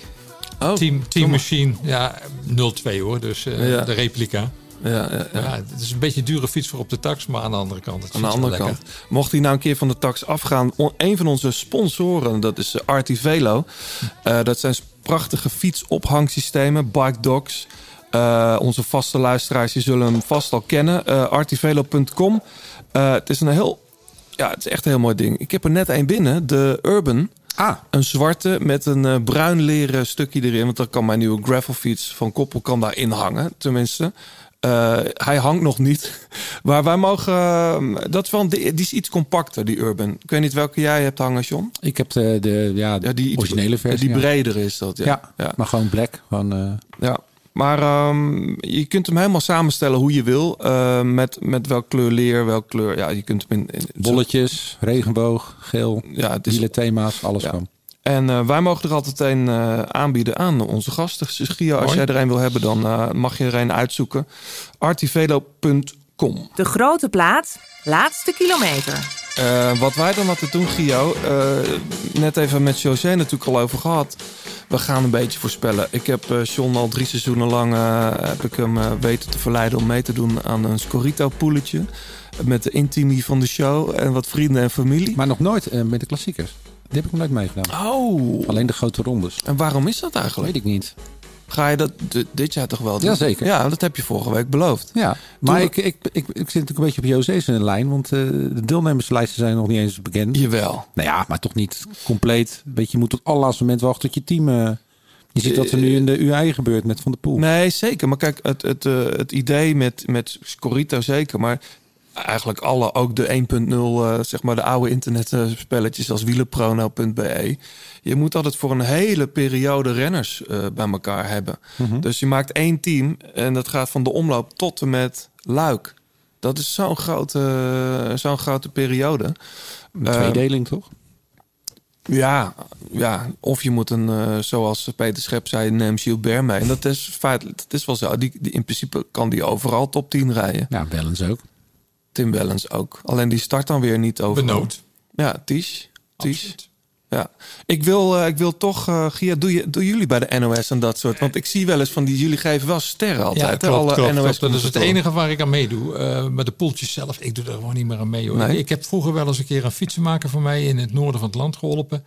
Oh, Team. Machine, ja, 02 hoor, dus Ja. de replica. Ja, ja, ja. Ja, het is een beetje een dure fiets voor op de tax, maar aan de andere kant. Het Aan de andere lekker. kant, mocht hij nou een keer van de tax afgaan, een van onze sponsoren, dat is Artivelo. Eh, dat zijn prachtige fietsophangsystemen, Bike Dogs. Eh, onze vaste luisteraars die zullen hem vast al kennen. Eh artivelo.com. Eh, het is een heel, ja, het is echt een heel mooi ding. Ik heb er net een binnen, de Urban. Ah, Een zwarte met een bruin leren stukje erin. Want dan kan mijn nieuwe gravelfiets van Koppel kan daarin hangen. Tenminste. Hij hangt nog niet. *laughs* Maar wij mogen... eh, dat is wel die is iets compacter, die Urban. Ik weet niet welke jij hebt hangen, John. ik heb de, de, ja, de Ja, die originele versie. Die ja. breder is dat, ja. Ja, maar gewoon black. Gewoon, eh, Ja. Maar ehm, je kunt hem helemaal samenstellen hoe je wil. eh, met, met welk kleur leer, welk kleur... Ja, je kunt hem in... in bolletjes, regenboog, geel, Ja, het is thema's, alles Ja. gewoon. En eh, wij mogen er altijd een eh, aanbieden aan onze gasten. Dus Gio, als jij er een wil hebben, dan eh, mag je er een uitzoeken. artivelo.com De grote plaat, laatste kilometer. Eh, Wat wij dan altijd doen, Gio, eh, net even met José natuurlijk al over gehad. We gaan een beetje voorspellen. Ik heb eh John al drie seizoenen lang heb ik hem weten te verleiden om mee te doen aan een Scorito-poeletje. Met de intimie van de show en wat vrienden en familie. Maar nog nooit met de klassiekers. Die heb ik nog nooit meegedaan. Oh, Alleen de grote rondes. en waarom is dat eigenlijk? Weet ik niet. Ga je dat dit jaar toch wel doen? Jazeker. Ja, dat heb je vorige week beloofd. Ja, maar Toen- ik, ik, ik, ik zit natuurlijk een beetje op José's in de lijn. Want eh, de deelnemerslijsten zijn nog niet eens bekend. Jawel. Nou ja, maar toch niet compleet. Weet je, je moet tot het allerlaatste moment wachten tot je team... eh, je ziet wat er nu in de UAE gebeurt met Van der Poel. Nee, zeker. Maar kijk, het, het, eh, het idee met, met Scorito zeker. Maar eigenlijk alle, ook de 1.0, eh, zeg maar de oude internetspelletjes als wielerprono.be. Je moet altijd voor een hele periode renners eh, bij elkaar hebben. Dus je maakt één team en dat gaat van de omloop tot en met Luik. Dat is zo'n grote, zo'n grote periode. Een tweedeling toch? Ja, ja, of je moet een, eh, zoals Peter Schep zei, neem Gilbert mee. En dat is feitelijk, dat is wel zo. Die, die, in principe kan die overal top 10 rijden. Ja, Wellens ook. Tim Wellens ook. Alleen die start dan weer niet overal. Benoot. Ja, Ties. Ties. Ja. Ik wil, eh, ik wil toch, eh Gia, doe, je, doe jullie bij de NOS en dat soort? Want ik zie wel eens van die, jullie geven wel sterren altijd. Ja, klopt, Alle klopt, NOS klopt. Dat is het enige waar ik aan meedoe. Eh maar de poeltjes zelf, ik doe er gewoon niet meer aan mee. Hoor. Nee? Ik heb vroeger wel eens een keer een fietsenmaker van mij in het noorden van het land geholpen.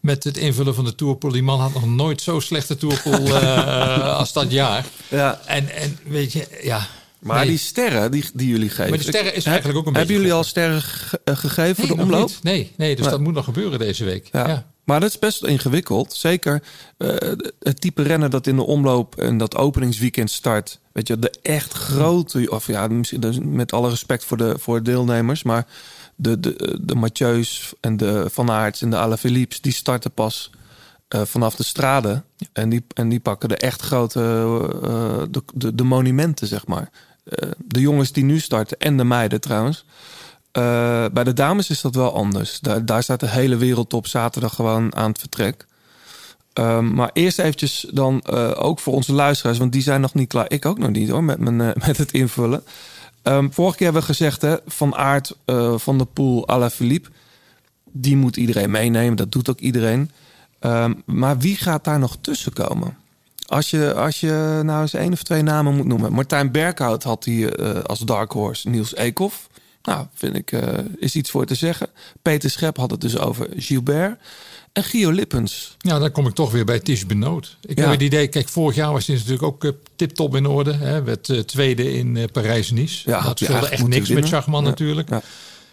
Met het invullen van de tourpool. Die man had nog nooit zo slechte tourpool *laughs* als dat jaar. Ja. En, en weet je, ja, Maar Nee. die sterren die, die jullie geven. Maar die sterren is eigenlijk ook een Hebben jullie al sterren ge- eh, gegeven voor de omloop? niet. Nee, nee, dus dat moet nog gebeuren deze week. Ja. Ja. Maar dat is best ingewikkeld. Zeker eh, het type rennen dat in de omloop en dat openingsweekend start. Weet je, de echt grote, of ja, dus met alle respect voor de, voor de deelnemers, maar de, de, de Mathieu's en de Van Aerts en de Alaphilippes, die starten pas eh, vanaf de straden. En die, en die pakken de echt grote, de, de, de monumenten, zeg maar. Eh, de jongens die nu starten en de meiden trouwens. Eh, bij de dames is dat wel anders. Daar, daar staat de hele wereldtop zaterdag gewoon aan het vertrek. Ehm, maar eerst eventjes dan eh, ook voor onze luisteraars, want die zijn nog niet klaar. Ik ook nog niet hoor, met, mijn, *laughs* met het invullen. Ehm, vorige keer hebben we gezegd, hè, Van Aert, Van der Poel, Alaphilippe. Die moet iedereen meenemen, dat doet ook iedereen. Ehm, maar wie gaat daar nog tussen komen? Als je, als je nou eens één of twee namen moet noemen. Martijn Berghout had hij eh, als dark horse Niels Eekhoff. Nou, vind ik, eh, is iets voor te zeggen. Peter Schep had het dus over Gilbert. En Gio Lippens. Ja, dan kom ik toch weer bij Ties Benoot. Ik Ja. heb het idee, kijk, vorig jaar was hij natuurlijk ook eh, tip-top in orde. Hè, werd tweede in Parijs-Nice. Ja, had dat eigenlijk echt niks met. Schachman Ja. natuurlijk.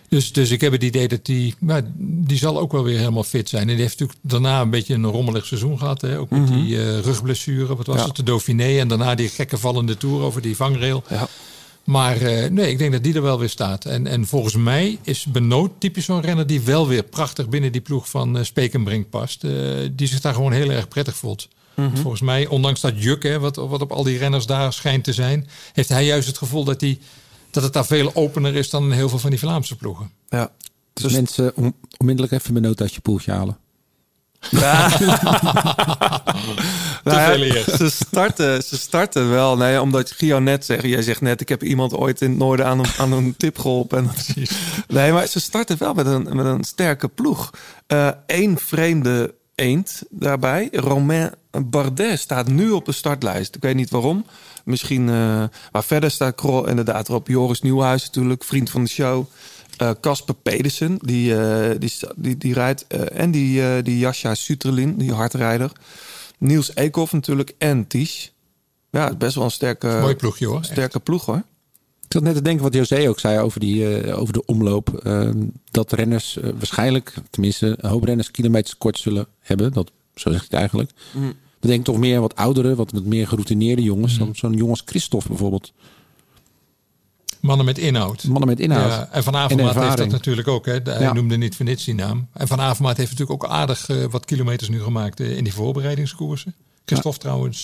Dus, dus ik heb het idee dat die, nou, die zal ook wel weer helemaal fit zijn. En die heeft natuurlijk daarna een beetje een rommelig seizoen gehad. Hè? Ook met Mhm. die eh, rugblessure, wat was Ja. het, de Dauphiné. En daarna die gekke vallende tour over die vangrail. Ja. Maar eh, nee, ik denk dat die er wel weer staat. En, en volgens mij is Benoot typisch zo'n renner die wel weer prachtig binnen die ploeg van eh Spekenbrink past. Die zich daar gewoon heel erg prettig voelt. Mhm. Volgens mij, ondanks dat juk, hè, wat, wat op al die renners daar schijnt te zijn, heeft hij juist het gevoel dat, hij, dat het daar veel opener is dan in heel veel van die Vlaamse ploegen. Ja. Dus, mensen om, onmiddellijk even mijn noot uit je poeltje halen. *laughs* Nou ja, eer. Ze starten, ze starten wel. Nee, omdat Gio net zegt, jij zegt net, ik heb iemand ooit in het noorden aan een, aan een tip geholpen. *laughs* En, nee, maar ze starten wel met een, met een sterke ploeg. Eén vreemde eend daarbij. Romain Bardet staat nu op de startlijst. Ik weet niet waarom. Misschien, eh, maar verder staat Krol inderdaad erop. Joris Nieuwhuis natuurlijk, vriend van de show. Eh, Casper Pedersen, die, eh, die, die, die rijdt. en die, die Jascha Suterlin, die hardrijder. Niels Eekhoff natuurlijk en Ties. Ja, best wel een sterke, Mooi ploegje hoor. echt. sterke ploeg hoor. Ik zat net te denken wat José ook zei over, die, eh, over de omloop. eh, dat renners eh, waarschijnlijk, tenminste een hoop renners, kilometers kort zullen hebben. Dat, zo zeg ik het eigenlijk. Ik denk toch meer wat oudere, wat, wat meer geroutineerde jongens. Dan Zo'n jongens Christophe bijvoorbeeld. Mannen met inhoud. Mannen met inhoud. Ja, en Van En Avermaat heeft dat natuurlijk ook. Hè. De- Hij Ja. noemde niet voor niets die naam. En Van Avermaat heeft natuurlijk ook aardig eh, wat kilometers nu gemaakt in die voorbereidingskoersen. Christophe trouwens,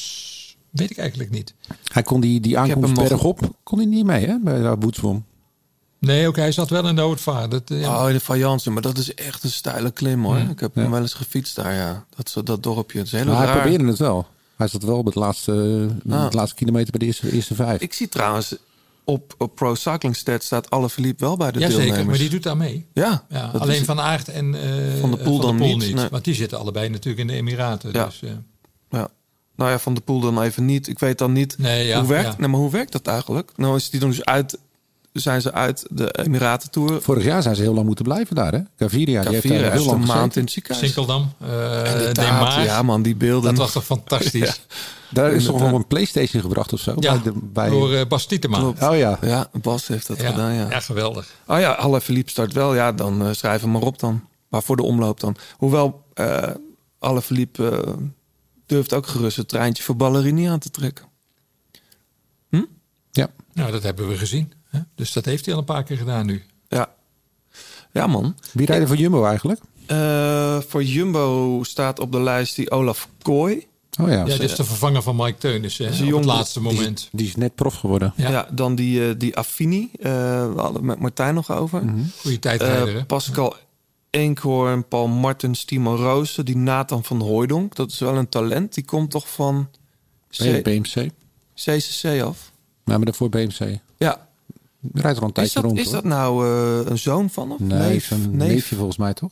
weet ik eigenlijk niet. Hij kon die, die aankomst nog- bergop, kon hij niet mee hè, bij de Boetswom. Nee, ook hij zat wel in de houtvaart. Dat, eh, ja. Oh, de Van Jansen, maar dat is echt een steile klim hoor. Ja. Ik heb Ja. hem wel eens gefietst daar, ja. Dat, dat dorpje, het is heel Maar hij raar. probeerde het wel. Hij zat wel op het laatste, Ah. het laatste kilometer bij de eerste, eerste vijf. Ik zie trouwens, op, op Pro Cycling Stats staat alle Philippe wel bij de Jazeker, deelnemers. maar die doet daar mee. Ja, Ja, alleen is- Van Aert en eh, Van der Poel dan niet, nee. Want die zitten allebei natuurlijk in de Emiraten. Ja. Dus, eh, Ja. Nou ja, Van de Poel dan even niet. Ik weet dan niet Nee, ja, hoe werkt. ja. Nee, maar hoe werkt dat eigenlijk? Nou is die dan dus uit, zijn ze uit de Emiraten Tour. Vorig jaar zijn ze heel lang moeten blijven daar. Hè? Gaviria, die heeft Caviria daar heel lang een maand gezeten. in het ziekenhuis. Sinkeldam, eh. Ja man, die beelden. Dat was toch fantastisch. *laughs* Daar is toch wel een Playstation gebracht of zo? Ja, bij de, bij... door eh Bas Tietema. Klopt. Oh ja. Ja, Bas heeft dat Ja, gedaan, ja. ja, geweldig. Oh ja, alle Philippe start wel. Ja, dan eh, schrijf hem maar op dan. Maar voor de omloop dan. Hoewel, eh alle Philippe eh, durft ook gerust het treintje voor Ballerini aan te trekken. ja. Nou, dat hebben we gezien. Hè? Dus dat heeft hij al een paar keer gedaan nu. Ja, ja man. Wie rijden voor Jumbo eigenlijk? Eh, voor Jumbo staat op de lijst die Olaf Kooi. Oh ja. Ja, dit is de vervanger van Mike Teunissen. hè, Op het laatste moment. Die is net prof geworden. Ja. Ja. dan die, eh, die Affini. eh, we hadden het met Martijn nog over. Goede tijdrijder. Eh, hè? Pascal Enkhoorn, Paul Martens, Timo Roosen. Die Nathan van Hooijdonk. Dat is wel een talent. Die komt toch van Bij C- BMC. CCC af? Maar maar daarvoor BMC. Ja. Rijdt er al een Is tijdje dat, rond. is hoor. dat nou eh, een zoon van? Of Nee, neef? neef? neefje volgens mij toch?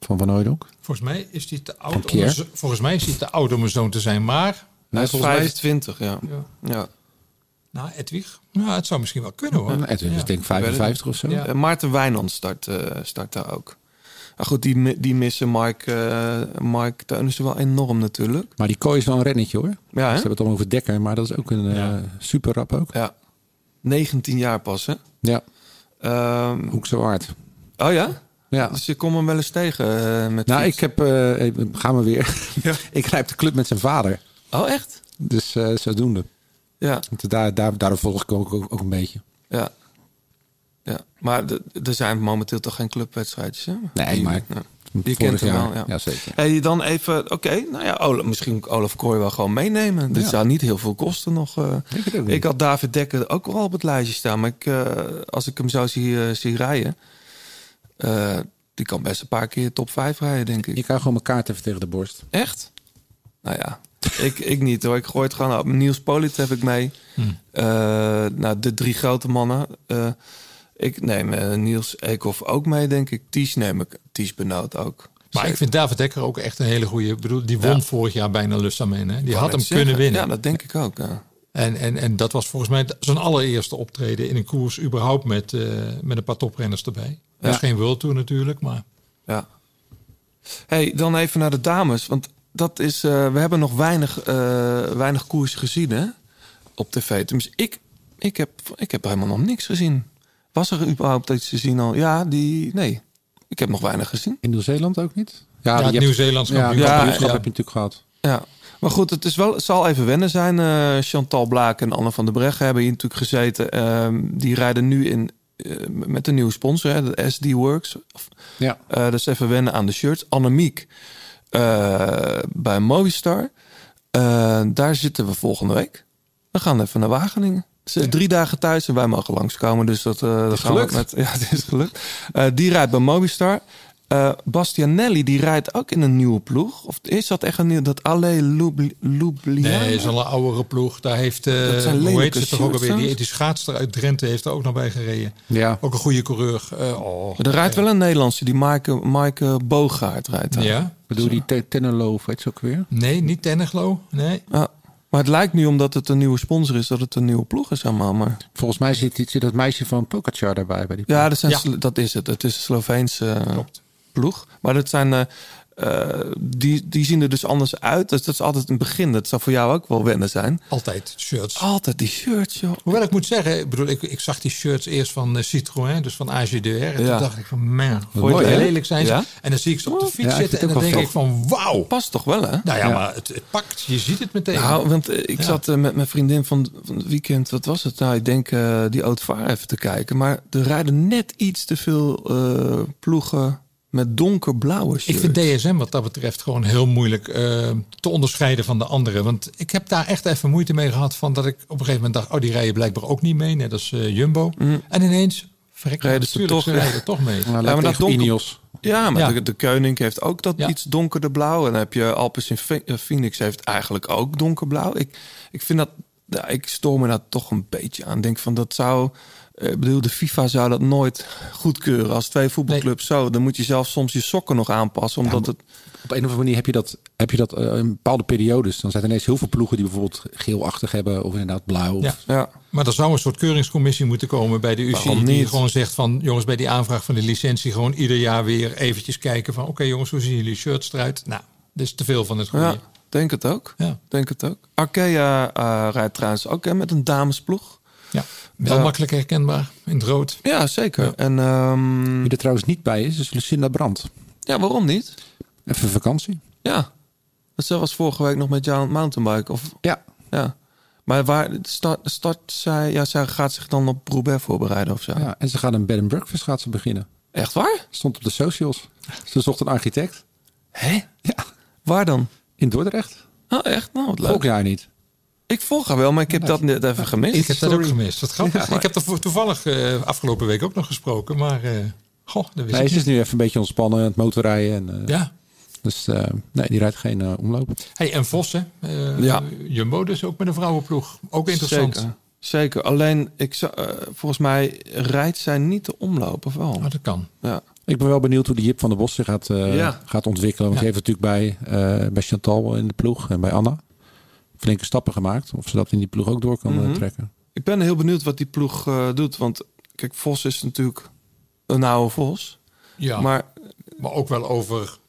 Van Van Hooydonk. Volgens mij is hij te oud. Om een volgens mij is hij te oud om een zoon te zijn. Maar, Hij Nee, is volgens mij 25, ja. ja. ja. nou, Edwig. Nou, het zou misschien wel kunnen hoor. Is Ja. denk ik 55 of zo. Ja. Eh, Maarten Wijnand start, eh, start daar ook. Maar goed, die, die missen Mark, eh Mark Teunissen wel enorm natuurlijk. Maar die kooi is wel een rennetje hoor. Ja, Ze hebben het al over Dekker, maar dat is ook een Ja. eh, super rap ook. Ja. 19 jaar pas, hè? Ja. Ehm, Hoekse Waard. oh ja? Ja. Dus je komt hem wel eens tegen eh, met Nou, fiets. ik heb... eh, gaan we weer. *laughs* ik rijd de club met zijn vader. Oh, echt? Dus eh, zodoende. Ja, Daar, daar, daardoor volg ik ook, ook, ook een beetje. ja. Ja, maar er zijn momenteel toch geen clubwedstrijdjes, hè? Nee, Die- maar ja. Je vorig kent hem wel, ja. ja, zeker. Hey, dan even, oké, nou ja, Olaf, misschien Olaf Kooi wel gewoon meenemen. Dit Ja. zou niet heel veel kosten nog. eh. Niet. ik had David Dekker ook wel op het lijstje staan, maar ik, eh, als ik hem zo zie, eh, zie rijden, eh, die kan best een paar keer top 5 rijden, denk ik. Je kan gewoon mijn kaart even tegen de borst. Echt? Nou ja, ik, ik niet hoor. Ik gooi het gewoon op. Niels Polit heb ik mee. Eh, nou, de drie grote mannen. Ik neem eh, Niels Eekhoff ook mee, denk ik. Ties neem ik. Ties Benoot ook. Maar ik vind David Dekker ook echt een hele goede. Ik bedoel, die won Ja. vorig jaar bijna Lussamen. Hè? Die had hem kunnen winnen. Ja, dat denk ik ook. Ja. En, en, en dat was volgens mij zijn allereerste optreden in een koers überhaupt met, eh, met een paar toprenners erbij. Ja. geen World Tour natuurlijk, maar Ja. Hey, dan even naar de dames. Want dat is, eh, we hebben nog weinig, weinig koers gezien hè? op tv. Dus ik, ik, heb, ik heb helemaal nog niks gezien. Was er überhaupt iets te zien al? Ja, die. Nee. Ik heb nog weinig gezien. In Nieuw-Zeeland ook niet? Ja, heb- Nieuw-Zeelands ja, kampioenschap Ja, heb je natuurlijk gehad. Ja. Maar goed, het, is wel, het zal even wennen zijn. Eh, Chantal Blaak en Anne van der Breggen hebben hier natuurlijk gezeten. Ehm, die rijden nu in, eh, met een nieuwe sponsor, hè, de SD Works. Of, Ja. eh, dus even wennen aan de shirts. Annemiek eh, bij Movistar. Eh, daar zitten we volgende week. We gaan even naar Wageningen. Ze is drie dagen thuis en wij mogen langskomen. Dus dat, eh dat gaan we gelukt. met. *laughs* Ja, het is gelukt. Eh, die rijdt bij Movistar. Eh Bastianelli die rijdt ook in een nieuwe ploeg. Of is dat echt een nieuw? Dat Alle Lubli- Ljubljana? Nee, is al een oudere ploeg. Daar heeft, eh Dat zijn hoe heet ze toch ook alweer? Die, die schaatster uit Drenthe heeft er ook nog bij gereden. Ja. Ook een goede coureur. Eh, oh, Er rijdt wel een Nederlandse, die Maaike, Maaike Boogaard rijdt daar. Ja? Bedoel die Te- Tennelo, of weet je ook weer? Nee, niet Tenneglo. Nee. Ja. Maar het lijkt nu, omdat het een nieuwe sponsor is, dat het een nieuwe ploeg is allemaal. Maar Volgens mij zit, zit dat meisje van Pogacar daarbij. Bij die ja, dat, zijn, Ja. Slo- dat is het. Het is een Sloveense eh, Klopt. ploeg. Maar dat zijn, eh, die, die zien er dus anders uit. Dus dat is altijd een begin. Dat zal voor jou ook wel wennen zijn. Altijd shirts. Altijd die shirts, joh. Hoewel ik moet zeggen, ik, bedoel, ik, ik zag die shirts eerst van eh, Citroën, dus van AGDR. En Ja. toen dacht ik van, man, leuk? lelijk zijn ze. Ja? En dan zie ik ze op de fiets Ja, ik zitten en dan denk ik van, wauw. Past toch wel, hè? Nou ja, Ja. maar het, het pakt, je ziet het meteen. Nou, want eh, ik Ja. zat met mijn vriendin van, van het weekend, wat was het? Nou, ik denk die Oudvaar even te kijken. Maar er rijden net iets te veel eh, ploegen met donkerblauwe shirts. Ik vind DSM wat dat betreft gewoon heel moeilijk eh, te onderscheiden van de anderen. Want ik heb daar echt even moeite mee gehad van dat ik op een gegeven moment dacht, oh die rijden blijkbaar ook niet mee, net als eh, Jumbo. En ineens, verrek, Rijden ze natuurlijk, toch, ze ja. rijden toch mee. Nou, maar maar dat donker- Ineos. Ja, maar Ja. De, de Koning heeft ook dat Ja. iets donkerder blauw. En dan heb je Alpes in eh, Phoenix heeft eigenlijk ook donkerblauw. Ik, ik vind dat, ja, ik stoor me daar toch een beetje aan. Ik denk van dat zou, ik bedoel, de FIFA zou dat nooit goedkeuren als twee voetbalclubs zo. Dan moet je zelf soms je sokken nog aanpassen, omdat het. Op een of andere manier heb je dat, heb je dat eh, in bepaalde periodes. Dan zijn er ineens heel veel ploegen die bijvoorbeeld geelachtig hebben. Of inderdaad blauw. Of, Ja. Ja, Maar er zou een soort keuringscommissie moeten komen bij de UCI. Die niet? gewoon zegt van jongens, bij die aanvraag van de licentie gewoon ieder jaar weer eventjes kijken van oké jongens, hoe zien jullie shirts eruit? Nou, dit is te veel van het goede. ja, denk het ook. Ja. Denk het ook. Arkea eh, rijdt trouwens ook hè, met een damesploeg. Ja, wel makkelijk herkenbaar in het rood. Ja, zeker. En ehm, Wie er trouwens niet bij is, is Lucinda Brandt. ja, waarom niet? Even vakantie. Ja. Ze was vorige week nog met jou aan het mountainbiken. Of Ja. Ja. Maar waar start, start zij, ja, zij gaat zich dan op Roubaix voorbereiden of zo? ja. En ze gaat een bed and breakfast gaat ze beginnen. Echt waar? Stond op de socials. Ze zocht een architect. Hé? Ja. Waar dan? In Dordrecht. Oh, echt? Nou, wat leuk. Jij niet? Ik volg haar wel, maar ik heb dat net even gemist. Ik heb dat ook gemist. Wat grappig. ik heb er toevallig eh, afgelopen week ook nog gesproken, maar eh, goh, dat wist Nee, ik ze is nu even een beetje ontspannen aan het motorrijden. En, eh, Ja. Dus eh, nee, die rijdt geen eh, omloop. Hey, en Vos, hè? Eh, Ja. Jumbo dus ook met een vrouwenploeg. Ook interessant. Zeker. Zeker. Alleen, ik, zou- volgens mij rijdt zij niet te omlopen, of wel? Maar dat kan. Ja. Ik ben wel benieuwd hoe die Jip van der Bos zich gaat, eh, Ja. gaat ontwikkelen. Want Ja. die heeft natuurlijk bij, eh, bij Chantal in de ploeg en bij Anna flinke stappen gemaakt. Of ze dat in die ploeg ook door kan eh, Mhm. trekken. Ik ben heel benieuwd wat die ploeg eh, doet. Want kijk, Vos is natuurlijk een oude Vos. Ja, maar, Maar ook wel over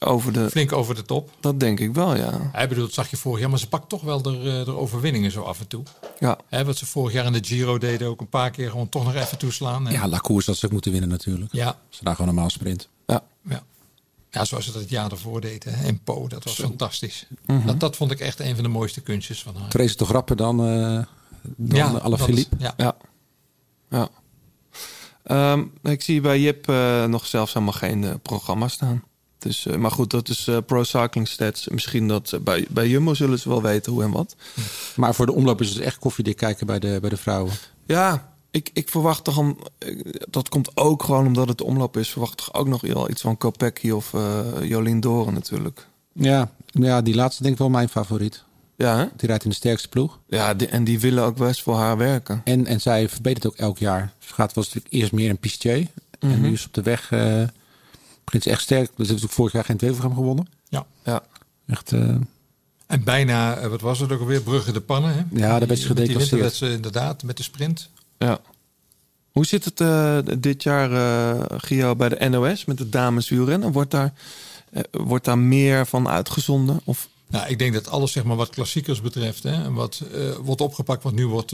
over de... Flink over de top. Dat denk ik wel, ja. Hij bedoelt, zag je vorig jaar, maar ze pakt toch wel de, eh, de overwinningen zo af en toe. Ja. Hè, wat ze vorig jaar in de Giro deden, ook een paar keer gewoon toch nog even toeslaan. hè. Ja, La Koers dat ze ook moeten winnen natuurlijk. Ja. Ze daar gewoon normaal sprint. Ja. Ja. Ja, zoals ze dat het jaar ervoor deden. hè, In Po, dat was fantastisch. Mhm. dat, dat vond ik echt een van de mooiste kunstjes van haar. Trace toch rapper dan, eh dan Ja, Ja. Ja. ja. Ehm, ik zie bij Jip eh, nog zelfs helemaal geen eh, programma staan. Dus, eh, maar goed, dat is eh, Pro Cycling Stats. Misschien dat eh, bij, bij Jumbo zullen ze wel weten hoe en wat. Maar voor de omloop is het echt koffiedik kijken bij de, bij de vrouwen. Ja, ik, ik verwacht toch... Een, eh, dat komt ook gewoon omdat het de omloop is. Verwacht toch ook nog wel iets van Kopecky of eh Jolien Doren natuurlijk. Ja, ja, die laatste denk ik wel mijn favoriet. Ja, hè? Die rijdt in de sterkste ploeg. Ja, die- en die willen ook best voor haar werken. En, en zij verbetert ook elk jaar. Ze gaat was natuurlijk eerst meer een pistier. En Mhm. nu is ze op de weg. eh begint ze echt sterk. Dus heeft natuurlijk vorig jaar geen tweevoegam gewonnen. Ja. Ja. Echt. eh, En bijna, wat was het ook alweer, Brugge de Pannen. Hè? Ja, daar werd ze die gedeclasseerd. winter werd ze inderdaad met de sprint. Ja. Hoe zit het eh, dit jaar, eh Gio, bij de NOS met de dames wielrennen? Wordt daar, eh, wordt daar meer van uitgezonden? Of, Nou, ik denk dat alles zeg maar, wat klassiekers betreft, hè, en wat wordt opgepakt, wat nu wordt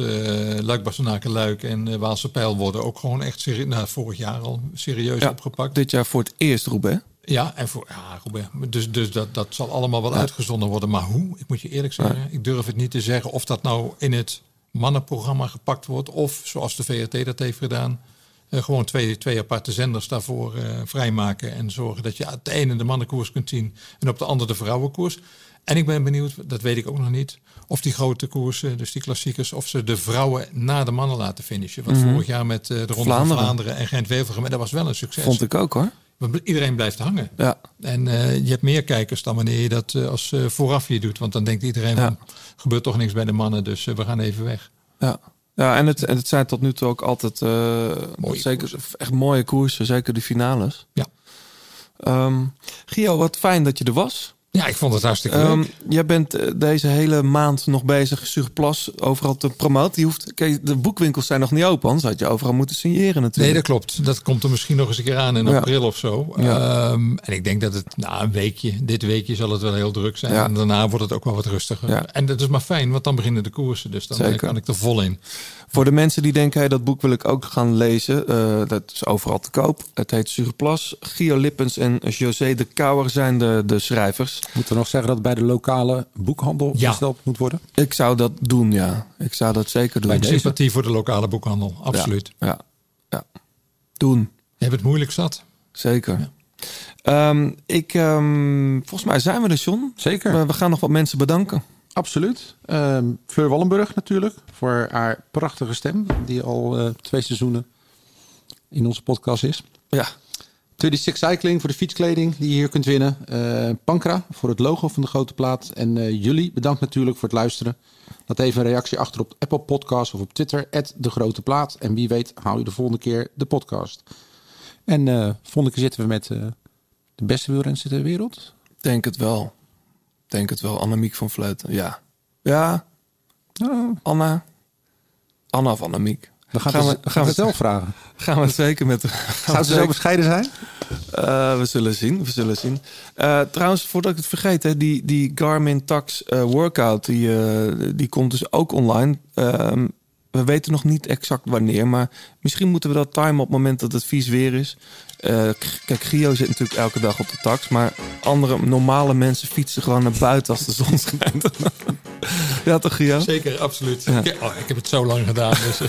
Luik, Bastenaken, Luik en Waalse Pijl worden ook gewoon echt serie, nou, vorig jaar al serieus Ja, opgepakt. dit jaar voor het eerst, Roubaix. Ja, en voor ja, Robert, dus, dus dat, dat zal allemaal wel uitgezonden worden. Maar hoe? Ik moet je eerlijk zeggen, ik durf het niet te zeggen of dat nou in het mannenprogramma gepakt wordt, of zoals de VRT dat heeft gedaan, eh, gewoon twee, twee aparte zenders daarvoor eh, vrijmaken en zorgen dat je op de ene de mannenkoers kunt zien en op de andere de vrouwenkoers. En ik ben benieuwd, dat weet ik ook nog niet, of die grote koersen, dus die klassiekers, of ze de vrouwen na de mannen laten finishen. Want Mhm. vorig jaar met eh, de Ronde Vlaanderen. van Vlaanderen en Gent-Wevelgem, en dat was wel een succes. Vond ik ook hoor. Want Iedereen blijft hangen. Ja. En je hebt meer kijkers dan wanneer je dat als vooraf je doet. Want dan denkt iedereen, van, gebeurt toch niks bij de mannen, dus eh, we gaan even weg. Ja, ja en, het, en het zijn tot nu toe ook altijd eh, zeker, echt mooie koersen, zeker de finales. Ja. Ehm, Gio, wat fijn dat je er was. Ja, ik vond het hartstikke Ehm, leuk. jij bent eh, deze hele maand nog bezig Surplus overal te promoten. Die hoeft, kijk, de boekwinkels zijn nog niet open, anders had je overal moeten signeren natuurlijk. Nee, dat klopt. Dat komt er misschien nog eens een keer aan in Ja. april of zo. Ja. Ehm, en ik denk dat het na een weekje, dit weekje zal het wel heel druk zijn. Ja. En daarna wordt het ook wel wat rustiger. En dat is maar fijn, want dan beginnen de koersen. Dus dan Zeker. kan ik er vol in. Voor de mensen die denken, hey, dat boek wil ik ook gaan lezen. eh, dat is overal te koop. Het heet Surplus. Gio Lippens en José de Kouwer zijn de, de schrijvers. Moeten we nog zeggen dat het bij de lokale boekhandel Ja. besteld moet worden? Ik zou dat doen, ja. Ik zou dat zeker doen. Bij sympathie voor de lokale boekhandel, absoluut. Ja, ja, ja. Doen. Je hebt het moeilijk zat. Zeker. Ehm, ik, ehm, volgens mij zijn we er, John. Zeker. We, we gaan nog wat mensen bedanken. Absoluut. Ehm Fleur Wallenburg natuurlijk. Voor haar prachtige stem. Die al eh, twee seizoenen in onze podcast is. Ja. 26 Cycling voor de fietskleding die je hier kunt winnen. Eh, Pankra voor het logo van de grote plaat. En eh, jullie bedankt natuurlijk voor het luisteren. Laat even een reactie achter op Apple Podcasts of op Twitter. de grote plaat. En wie weet hou je de volgende keer de podcast. En eh volgende keer zitten we met de beste wielrenster ter wereld. Denk het wel. Denk het wel. Annemiek van Vleuten. Ja. Ja. Anna. Anna of Annemiek. We gaan, we gaan het zelf vragen. *laughs* Gaan we het zeker met... Zou ze zo bescheiden zijn? Eh, we zullen zien, we zullen zien. Eh, trouwens, voordat ik het vergeet, hè, die, die Garmin Tax eh, workout, die, die komt dus ook online. Ehm, we weten nog niet exact wanneer, maar misschien moeten we dat timen op het moment dat het vies weer is. Eh, kijk, Gio zit natuurlijk elke dag op de tax, maar andere normale mensen fietsen gewoon naar buiten als de zon *laughs* schijnt. *laughs* ja, toch Gio? Zeker, absoluut. Ja. Ik, oh, ik heb het zo lang gedaan. Dus. *laughs*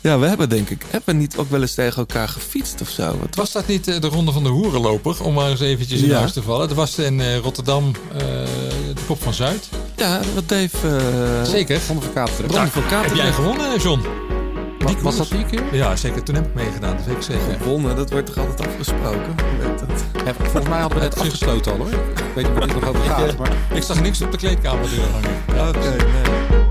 Ja, we hebben denk ik, hebben we niet ook wel eens tegen elkaar gefietst of zo? Wat was dat niet eh, de ronde van de hoerenloper? Om maar eens eventjes in Ja. huis te vallen. Dat was in eh, Rotterdam, eh, de kop van Zuid. Ja, wat Dave... eh, Zeker. Ron van. Ron van Heb jij gewonnen, John? Was, dat die keer? Ja, zeker. Toen heb ik meegedaan. Dat weet ik zeker. Gewonnen, dat wordt toch altijd afgesproken? Weet. Ja, volgens mij hadden we het afgesloten al hoor. Ik weet niet wat ik nog over gaat. Maar... Ik zag niks op de kleedkamerdeur hangen. Oké, nee.